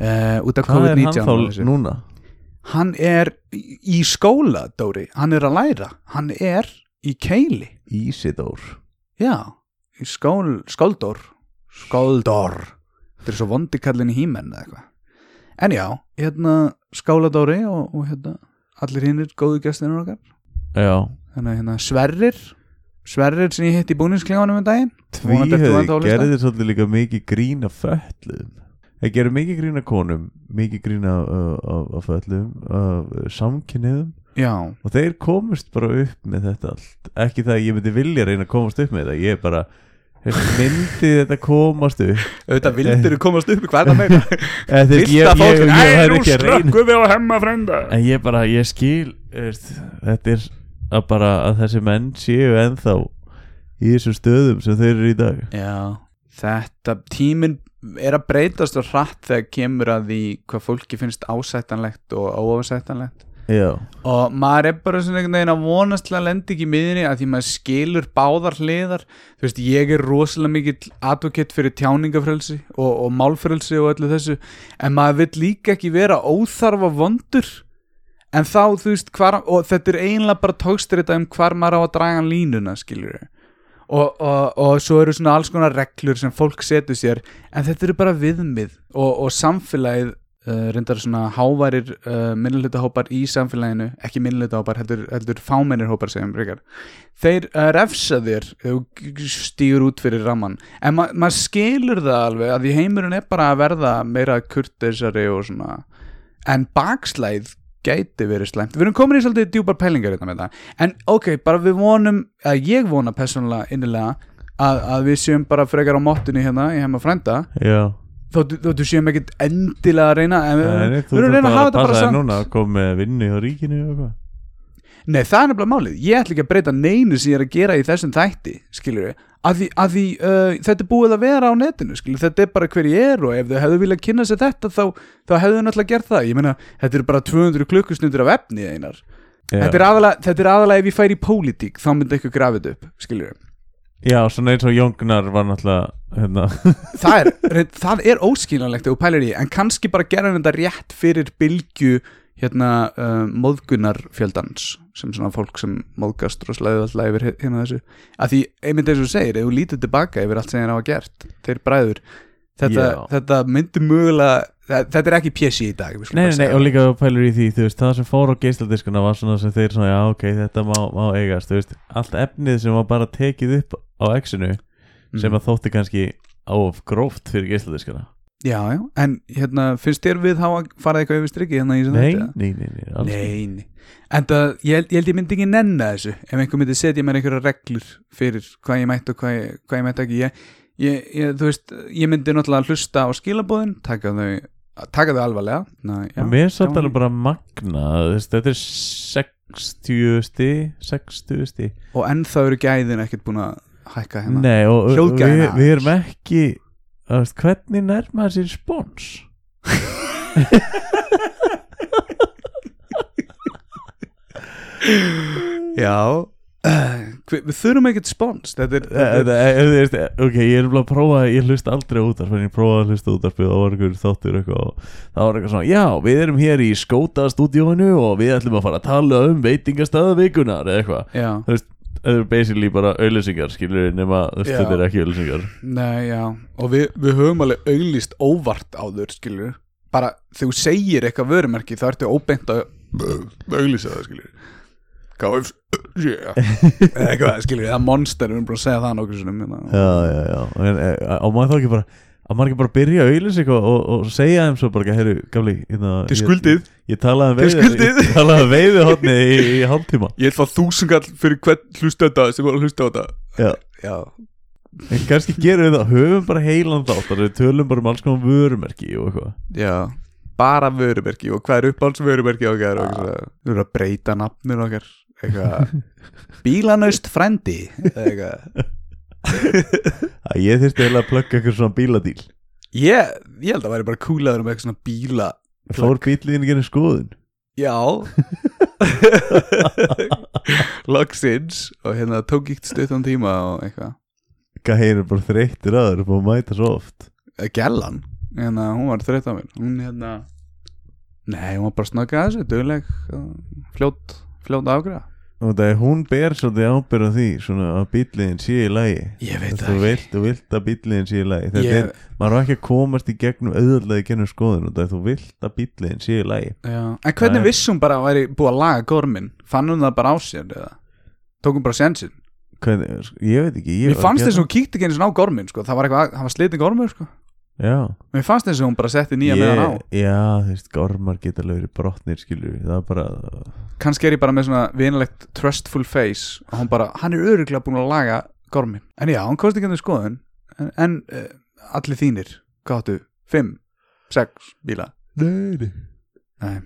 S2: Uh, út af
S1: hvað er hann
S2: COVID-19
S1: þá núna?
S2: hann er í skóla Dóri, hann er að læra. Hann er í keili.
S1: Ísidór.
S2: Já, í skól, skóldór skóldór þetta er svo vondikallin í hímenn eða eitthvað. En já, hérna skáladóri og, og hérna allir hinnir góðu gestinur okkar.
S1: Já,
S2: þannig að hérna Sverrir Sverrir sem ég hitt í búningsklefanum um daginn. Hlusta.
S1: gerði svolítið líka mikið grín af föllum Það gerir mikið grín af konum mikið grín af, af, af föllum af samkynniðum
S2: já,
S1: og þeir komust bara upp með þetta allt. Ekki það að ég myndi vilja reyna að komast upp með þetta ég er bara myndi þetta komast upp?
S2: Auðvitað vildur komast upp hvað er það meina? [LAUGHS]
S1: Eða, þú veist, ég, ég, ég, ég, ég er ekki að reyna
S2: við á hemma frenda.
S1: En ég bara, ég skil þetta er að bara að þessi menn séu ennþá í þessum stöðum sem þeir eru í dag.
S2: Já, þetta tíminn er að breytast og hratt þegar kemur að því hvað fólki finnst ásættanlegt og óásættanlegt.
S1: Já,
S2: og maður er bara svona einhvern veginn að vonast til að lenda ekki miðinni að því maður skilur báðar hliðar. Þú veist, ég er rosalega mikill advocate fyrir tjáningafrelsi og, og málfrelsi og öllu þessu en maður vill líka ekki vera óþarfa vondur en þá, þú veist, hvar, og þetta er eiginlega bara tókstur þetta um hvar maður á að draga línuna, skilur og, og, og svo eru svona alls konar reglur sem fólk setur sér en þetta eru bara viðmið. Og, og samfélagið uh, reyndar svona háværir uh, minnlutahópar í samfélaginu ekki minnlutahópar, heldur, heldur fámennir hópar segjum Ríkar þeir uh, refsa þér þú stýgur út fyrir ramman en ma maður skilur það alveg að því heimurinn er bara að verða meira kurteisari og svona. En bakslæð gæti verið slæmt. Við erum komin í svolítið djúpar pælingar hérna með það. En ok, bara við vonum að ég vona persónulega innilega að, að við séum bara frekar á mottunni hérna í heima frænda.
S1: Já.
S2: Þóttu, séum ekkert endilega að reyna en við,
S1: Nei,
S2: við erum reyna að hafa þetta bara samt.
S1: núna að koma með vinnu hjá ríkinu
S2: Nei, það er nefnilega málið, ég ætla ekki að breyta neinu sem ég er að gera í þessum þætti skilur við, að því, að því uh, þetta er búið að vera á netinu, skilur. Þetta er bara hver ég er og ef þau hefðu viljað kynna sér þetta þá, þá hefðu þau náttúrulega gert það. Ég meina, þetta er bara 200 klukkustundur af efni einar, þetta er, aðalega, þetta er aðalega ef ég færi í pólitík, þá myndi eitthvað grafið upp, skilur við.
S1: Já, svona eins og Jóngnar var náttúrulega hérna, [LAUGHS]
S2: það er, er óskiljanlegt þú pælir í, en kannski bara gera þetta rétt fyrir bylgju hérna uh, móðgunarfjöldans sem svona fólk sem móðgast rosalega alltaf yfir hérna þessu að því, einmitt eins og segir, ef þú lítið tilbaka yfir allt sem þeir hafa gert, þeir bræður þetta, þetta myndi mögulega þe- þetta er ekki pjessi í dag
S1: Nei, nei, nei, og
S2: það.
S1: líka pælur í því, þú veist, það sem fór á geisladiskuna var svona sem þeir svona, já, ok, þetta má, má eigast, þú veist, allt efnið sem var bara tekið upp á exinu sem
S2: Mhm.
S1: að þótti kannski áf gróft fyrir geisladiskuna
S2: já, já, en hérna, finnst þér við hafa farið eitthvað yfir strikki hérna í þessum
S1: Nei, nei, nei, nei, alls.
S2: Nei, En það, ég, held- ég held ég myndi ekki nenna þessu ef einhver myndi setja mér einhverja reglur fyrir hvað ég mætti og hvað ég, hvað ég mætti ekki. Ég, ég, ég, þú veist, ég myndi náttúrulega hlusta á skilabóðin taka þau, taka þau alvarlega. Ná, já,
S1: mér er
S2: gaman.
S1: alveg bara magna, veist, þetta er 60 sti, 60 sti
S2: og ennþá eru gæðin ekkert búin að hækka hérna?
S1: Nei, og, við, við erum ekki, veist, hvernig nærma sér spons?
S2: Já, Hvi- Við þurfum ekkert spons. Þetta er, þetta er
S1: eh, þú veist, eh, Ok, ég er bara að prófa Ég hlust aldrei út af Ég prófaði að hlusta út af Það var einhver þáttur eitthvað og Það var eitthvað svona Já, við erum hér í skóta stúdíóinu Og við ætlum að fara að tala um veitingastæða vikunar Eða eitthvað.
S2: Já,
S1: Þú veist, þetta er basically bara auðlýsingar Skilur nema. Þetta er ekki auðlýsingar
S2: nei, já Og við, við höfum alveg auglýst óvart á þur skilur Bara þegar þú segir eitthvað vörumerki þá ertu óbeint að auglýsa það skilur KFC yeah. [LAUGHS] Eitthvað skilur Það monster, við erum bara að segja það nokkuð sinum hérna.
S1: Já, já, já en, eh, maður þá ekki bara Á maður ekki bara að byrja að auðlýsa eitthvað og, og segja þeim svo bara Herru, gamli hérna, ég-
S2: skuldið.
S1: Ég talaði um veiði [LAUGHS] um veiði hotni í, í hálftíma.
S2: Ég ætla þúsungall fyrir hvern hlusta þetta sem var að hlusta á þetta.
S1: Já.
S2: Já,
S1: En kannski gerum við það, höfum bara heilan þátt við tölum bara um alls konar vörumerki og eitthvað.
S2: Já Bara vörumerki og hvað er uppáhalds vörumerki og eitthvað. Svona. Við erum að breyta nafnir okkar. Eitthvað [LAUGHS] Bílanaust frendi Eitthvað [LAUGHS] [LAUGHS]
S1: að Ég þyrfti eiginlega að plugga eitthvað svona bíladíl.
S2: Ég, ég held að væri bara kúlaður með eitthvað svona bíla
S1: Fór bíliðin ekki skoðun?
S2: Já. [LAUGHS] Logsins Og hérna tók ekki stuttan tíma og eitthvað.
S1: Hvað heyrir bara þreyttir að það er búin að mæta svo oft?
S2: Eh, Gellan Hérna, hún var þreytt á mér. Hún hérna Nei, hún var bara snöggað þessu, dugleg uh, Fljót, fljót að afgræða
S1: Og það er hún ber svolítið ábyrð á því Svona að bíliðin sé í lagi
S2: Ég veit
S1: Þú vilt, þú vilt að bíliðin sé í lagi Þetta
S2: Ég-
S1: er, maður er ekki að komast í gegnum auðvöldlega í gegnum skoðun og það er þú vilt að bíliðin sé í lagi
S2: Já. En hvernig
S1: Það er-
S2: vissum bara að væri búið að laga gormin? Fann hún það bara á sér eða? Tók hún bara sensin?
S1: Ég veit ekki ég
S2: Mér fannst þess að hún kíkti ekki eins og á gormin sko. Það var það var slitin gormur sko.
S1: Já.
S2: Mér fannst þess að hún bara setti nýja með hann á.
S1: Já, þú veist, gormar geta verið brotnir við, það er bara
S2: Kannski er ég bara með svona vinalegt trustful face og hún bara, hann er öruglega búin að laga gormin En já, hún kosti ekki henni skoðun. En, en uh, allir þínir, hvað áttu? Fimm, sex? Bíla?
S1: Nei, nei.
S2: Nei,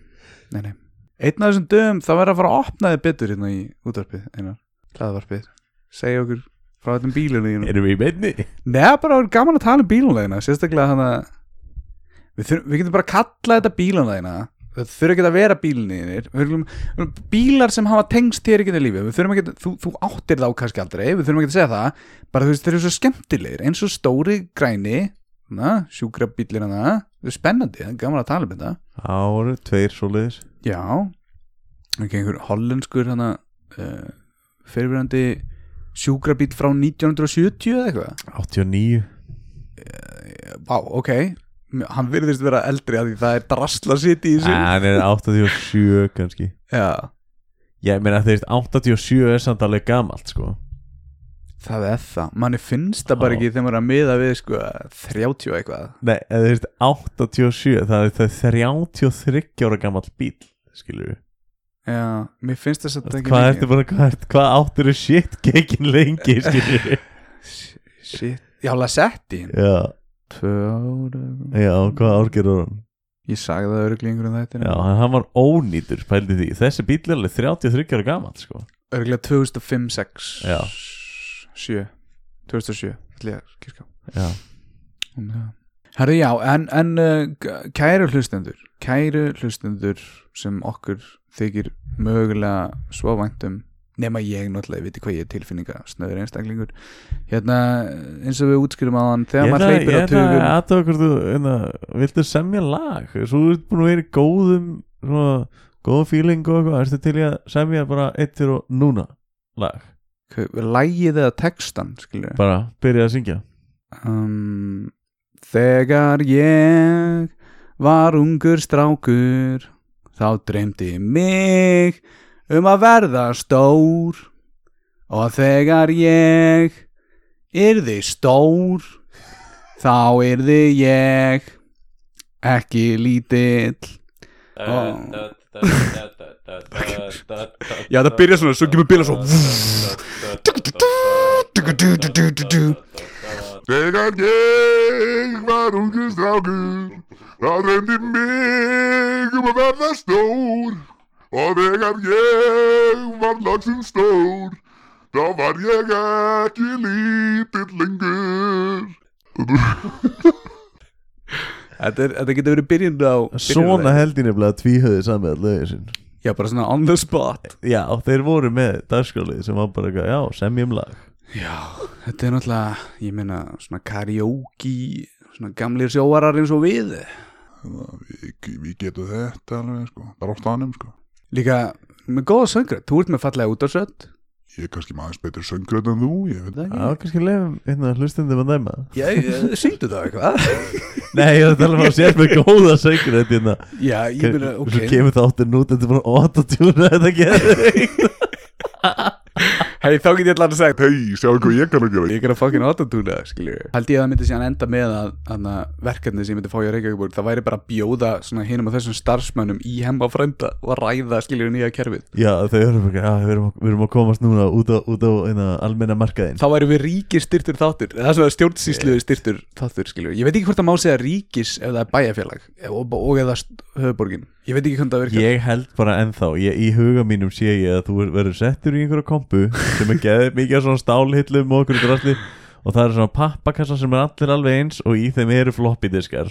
S2: nei, nei. Einn af þessum dögum, það verður að fara að opna þið betur hérna í útvarpið, einar. Hlaðvarpið. Segja okkur frá þessum bílunum
S1: Erum við í beinni?
S2: Nei, bara gaman að tala um bílunlegina Sérstaklega þannig að við, þurfum, við getum bara að kalla þetta bílunlegina Það þurfa ekki að vera bílunir Bílar sem hafa tengst þér ekki í lífi Við þurfum ekki, þú, þú áttir þá kannski aldrei Við þurfum ekki að segja það. Bara þú veist, þeir eru svo skemmtilegir Eins og stóri græni Sjúkra bílir hana. Það er spennandi, er gaman að tala um þetta.
S1: Voru tveir svoleiðis.
S2: Já. Ekki einhver hollenskur hana uh, fyrirverandi sjúkrabíl frá 1970 eða eitthvað?
S1: 89
S2: Vá, ok. Hann virðist vera eldri að því það er drasla sitt í þessu.
S1: Hann er 87 kannski.
S2: Já,
S1: Ég meina þeir 87 er samt alveg gamalt sko.
S2: Það er það. Manni finnst það bara
S1: Já.
S2: ekki þegar maður er að miða við sko 30 og eitthvað.
S1: Nei, eða þeir 87 það er það er 33 ára gamalt bíl skilur við
S2: Já, mér finnst þess að þetta ekki
S1: Hvað
S2: mikið.
S1: bara, hvað, hvað áttur er shit gegin lengi [LAUGHS]
S2: Shit, já, Lasetti
S1: Já, já, hvað árgerur hann?
S2: Ég sagði það öruglega einhverjum þetta
S1: Já, hann, var ónýtur, pældi því. Þessi bíl er alveg 33 ára gamalt sko.
S2: Öruglega 2005-6
S1: Já.
S2: 7 2007 ætla ég að kirka
S1: Já,
S2: Herri já, en, en uh, kæru hlustendur kæru hlustendur sem okkur þykir mögulega svo væntum nema ég náttúrulega, ég veit hvað ég er tilfinninga snöður einstaklingur. Hérna eins og við útskýrum á hann þegar
S1: Ég
S2: maður hleypir
S1: ég
S2: á
S1: ætla að
S2: tugum
S1: aðtöða hvort þú einna, viltu semja lag? Þú ert búin að vera í góðum svona, góðum feeling og eitthvað. Ertu til að semja bara eitt fyrir og núna lag?
S2: Lægið eða textan skilur
S1: Bara byrja að syngja.
S2: Um, Þegar ég var ungur strákur þá dreymdi mig um að verða stór. Og þegar ég yrði stór þá yrði ég ekki lítill. Já, það byrja svona, svo kemur byrja svo
S5: Þegar ég var ungur strákur þá dreymdi mig um að verða stór og þegar ég var lagsinn stór þá var ég ekki lítill lengur.
S2: Þetta, er, þetta getur verið byrjun á
S1: Svona held ég nefnilega að tvíhauði samið að lögin sinn
S2: Já, bara svona on the spot.
S1: Já, þeir voru með dagskrálið sem var bara já, semjum lag.
S2: Já, þetta er náttúrulega Ég meina svona karaoke Svona gamlir sjóarar eins og við
S5: Við, við getum þetta alveg sko. Bara á stanum sko.
S2: Líka með góða söngur Þú ert með fallega út á sött
S5: Ég er kannski maður betri söngröð en þú Ég veit
S2: Það
S1: Já, kannski lefum hérna hlustundum að dæma.
S2: Já, syngdu það eitthvað. [LAUGHS]
S1: Nei, ég var að tala um að sér með góða þetta hérna.
S2: Já, ég
S1: Svo
S2: ok.
S1: Kemur þáttur nút, þetta er bara autotune [LAUGHS] þetta getur [LAUGHS]
S2: Hei, þá get ég allan að segja
S5: Hei, sjáu hvað ég kann að gera.
S2: Ég er að fucking autotuna, skilju Held ég að það myndi síðan enda með að, að verkefni sem ég myndi fá í Reykjavík það væri bara að bjóða hinum og þessum starfsmönnum í hemma frænda og að ræða skilju nýja kerfið.
S1: Já, þau eru bara, já, við erum, við erum að komast núna út á, út á einna, almenna markaðin
S2: Þá væri við ríkis styrtur þáttur Það er svona stjórnsýslu styrtur þáttur, skilju Ég veit ekki hvort það má segja ríkis ef það er Ég veit ekki hvernig það virkar.
S1: Ég held bara ennþá, ég, í huga mínum sé ég að þú verður settur í einhverja kompu sem er geðið mikið af svona stálhillum og okkur drasli. Og það eru svona pappakassa sem er allir alveg eins og í þeim eru floppy diskar.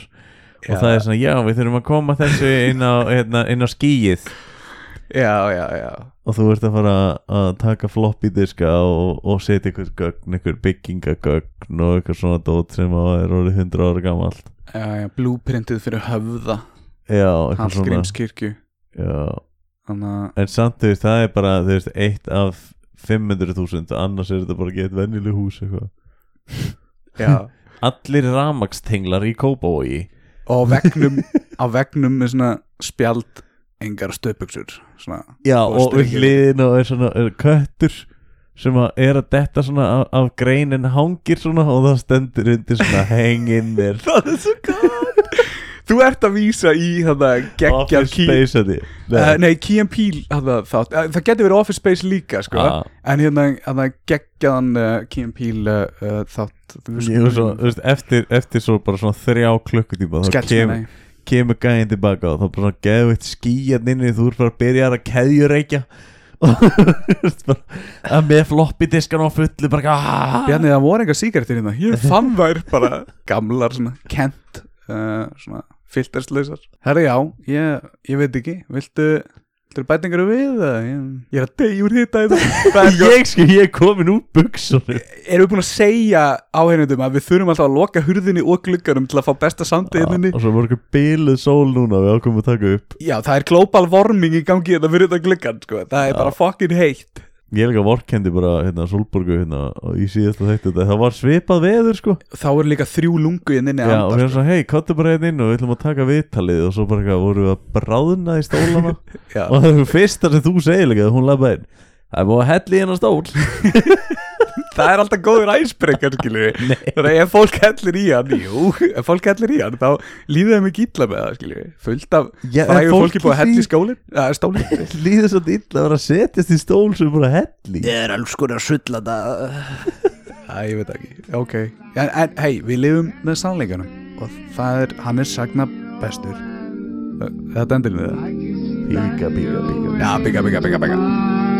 S1: Og
S2: Já.
S1: það er svona, já, við þurfum að koma þessu inn á, hérna, inn á skíið
S2: Já, já, já.
S1: Og þú ert að fara að taka floppy diska og, og setja einhver gögn, einhver byggingagögn og eitthvað svona dót sem er orðið 100 ára gamalt.
S2: Já, já, blúprintið fyrir höfða.
S1: Já, eitthvað svona.
S2: Hallgrímskirkju
S1: Já,
S2: Þannig
S1: en samt þú veist, það er bara þú veist, eitt af 500.000 annars er þetta bara að geta venjuleg hús eitthvað. [LAUGHS] Allir ramagstenglar í Kópavogi.
S2: Og vegnum á vegnum með svona spjald engar stöpuksur svona,
S1: Já,
S2: Og
S1: hliðin og er svona er köttur sem að er að detta svona af, af greinin hangir svona og það stendur undir svona hengin þér. [LAUGHS]
S2: Það er svo gott þú ert að vísa í þetta geggjað
S1: Office Space þetta
S2: uh, nei, Key and Peele það getur verið Office Space líka sko.
S1: Ah.
S2: en hérna, hérna geggjaðan uh, Key and Peele uh, uh, þátt.
S1: Var svo, þú veist, eftir, eftir svo bara svona þrjá klukkutíma þá kem, kemur gæðin tilbaka og þá bara svona geðvitt skýjan inni þú ert bara að byrja að og [LAUGHS] veist bara að með floppy diskan á fullu bara ah,
S2: Bjarni, það voru engar síkartir hérna. Ég fann þær bara gamlar svona kent uh, svona filterslausar. Herra já, ég, ég veit ekki. Viltu, viltu bætingar við ég, ég er að deyja úr þetta [LAUGHS]
S1: ég sko, ég er komin úr buksunum.
S2: Erum við búin að segja áhengundum að við þurfum alltaf að loka hurðinni og glugganum til að fá besta hérna
S1: og svo voru ekki biluð sól núna við ákomum að taka upp.
S2: Já, það er global warming í gangi þetta fyrir þetta gluggan, sko, það er bara fucking heitt
S1: ég er líka vorkendi bara hérna Solborgu hérna og í síðasta þætti þetta. Það var svipað veður sko.
S2: Þá eru líka þrjú lungu inn inni
S1: Já, og við
S2: andar,
S1: erum svona, hei, kottu bara hérna inn og við ætlum að taka viðtalið. Og svo bara eitthvað vorum við að bráðna í stólana? [LAUGHS] Og það er fyrsta sem þú segir líka hún lafa inn. Það er búið að hella í hennar stól [LAUGHS]
S2: Það er alltaf góður æsbreykar, skilju [LAUGHS] Þannig að ef fólk hellir í hann, jú Ef fólk hellir í hann, þá líður þeim ekki illa með það, Fullt af frægur
S1: en
S2: fólki búið að ja, Stólin [LAUGHS]
S1: líður svo illa að vera að setjast í stól sem er bara að hella í.
S4: Ég er alls konar sulla það
S2: Æ, ég veit ekki, ok. En, en hei, við lifum með sannleikanum. Og það er, hann er sagna bestur. Þetta endur við það.
S1: Píka, píka, píka
S2: Já, bygga, bygga, bygga, bygga